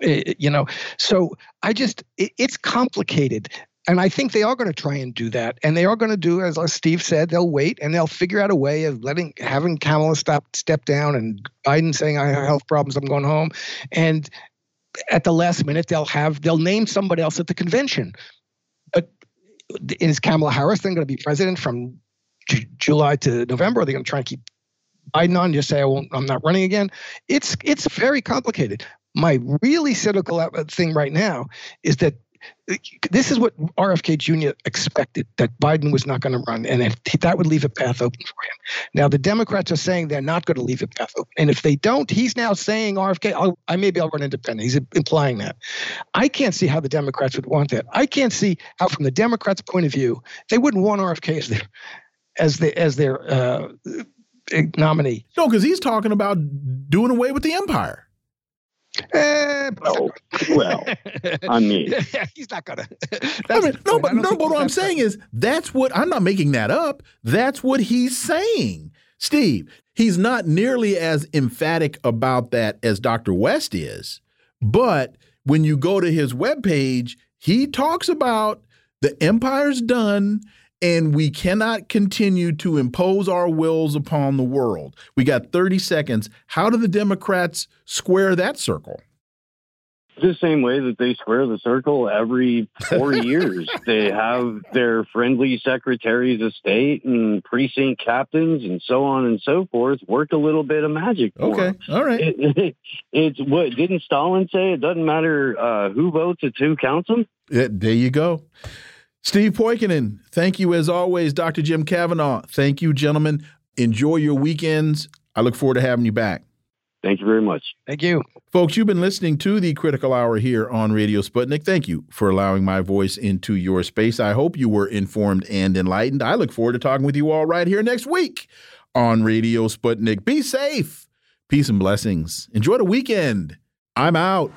you know, so I just, it, it's complicated. And I think they are going to try and do that. And they are going to do, as Steve said, they'll wait and they'll figure out a way of letting, having Kamala stop, step down and Biden saying, I have health problems, I'm going home. And at the last minute, they'll have, they'll name somebody else at the convention is Kamala Harris then going to be president from J- July to November? Are they going to try and keep Biden on? Just say I won't. I'm not running again. It's it's very complicated. My really cynical uh, thing right now is that this is what RFK Jr. expected that Biden was not going to run, and that would leave a path open for him. Now the Democrats are saying they're not going to leave a path open, and if they don't, he's now saying RFK, I'll, I maybe I'll run independent. He's implying that. I can't see how the Democrats would want that. I can't see how, from the Democrats' point of view, they wouldn't want RFK as their as their as their uh, nominee. No, because he's talking about doing away with the empire. Eh, well, well, I mean, he's not gonna. I mean, no, but no, but what I'm saying is that's what I'm not making that up. That's what he's saying. Steve, he's not nearly as emphatic about that as Dr. West is. But when you go to his webpage, he talks about the empire's done and we cannot continue to impose our wills upon the world. We got 30 seconds. How do the Democrats square that circle? the same way that they square the circle every four years. They have their friendly secretaries of state and precinct captains and so on and so forth work a little bit of magic. okay, them. all right. It, it, it's what didn't Stalin say? It doesn't matter uh, who votes; it's who counts them. Yeah, there you go. Steve Poikonen, thank you as always. Dr. Jim Kavanagh, thank you, gentlemen. Enjoy your weekends. I look forward to having you back. Thank you very much. Thank you. Folks, you've been listening to the Critical Hour here on Radio Sputnik. Thank you for allowing my voice into your space. I hope you were informed and enlightened. I look forward to talking with you all right here next week on Radio Sputnik. Be safe. Peace and blessings. Enjoy the weekend. I'm out.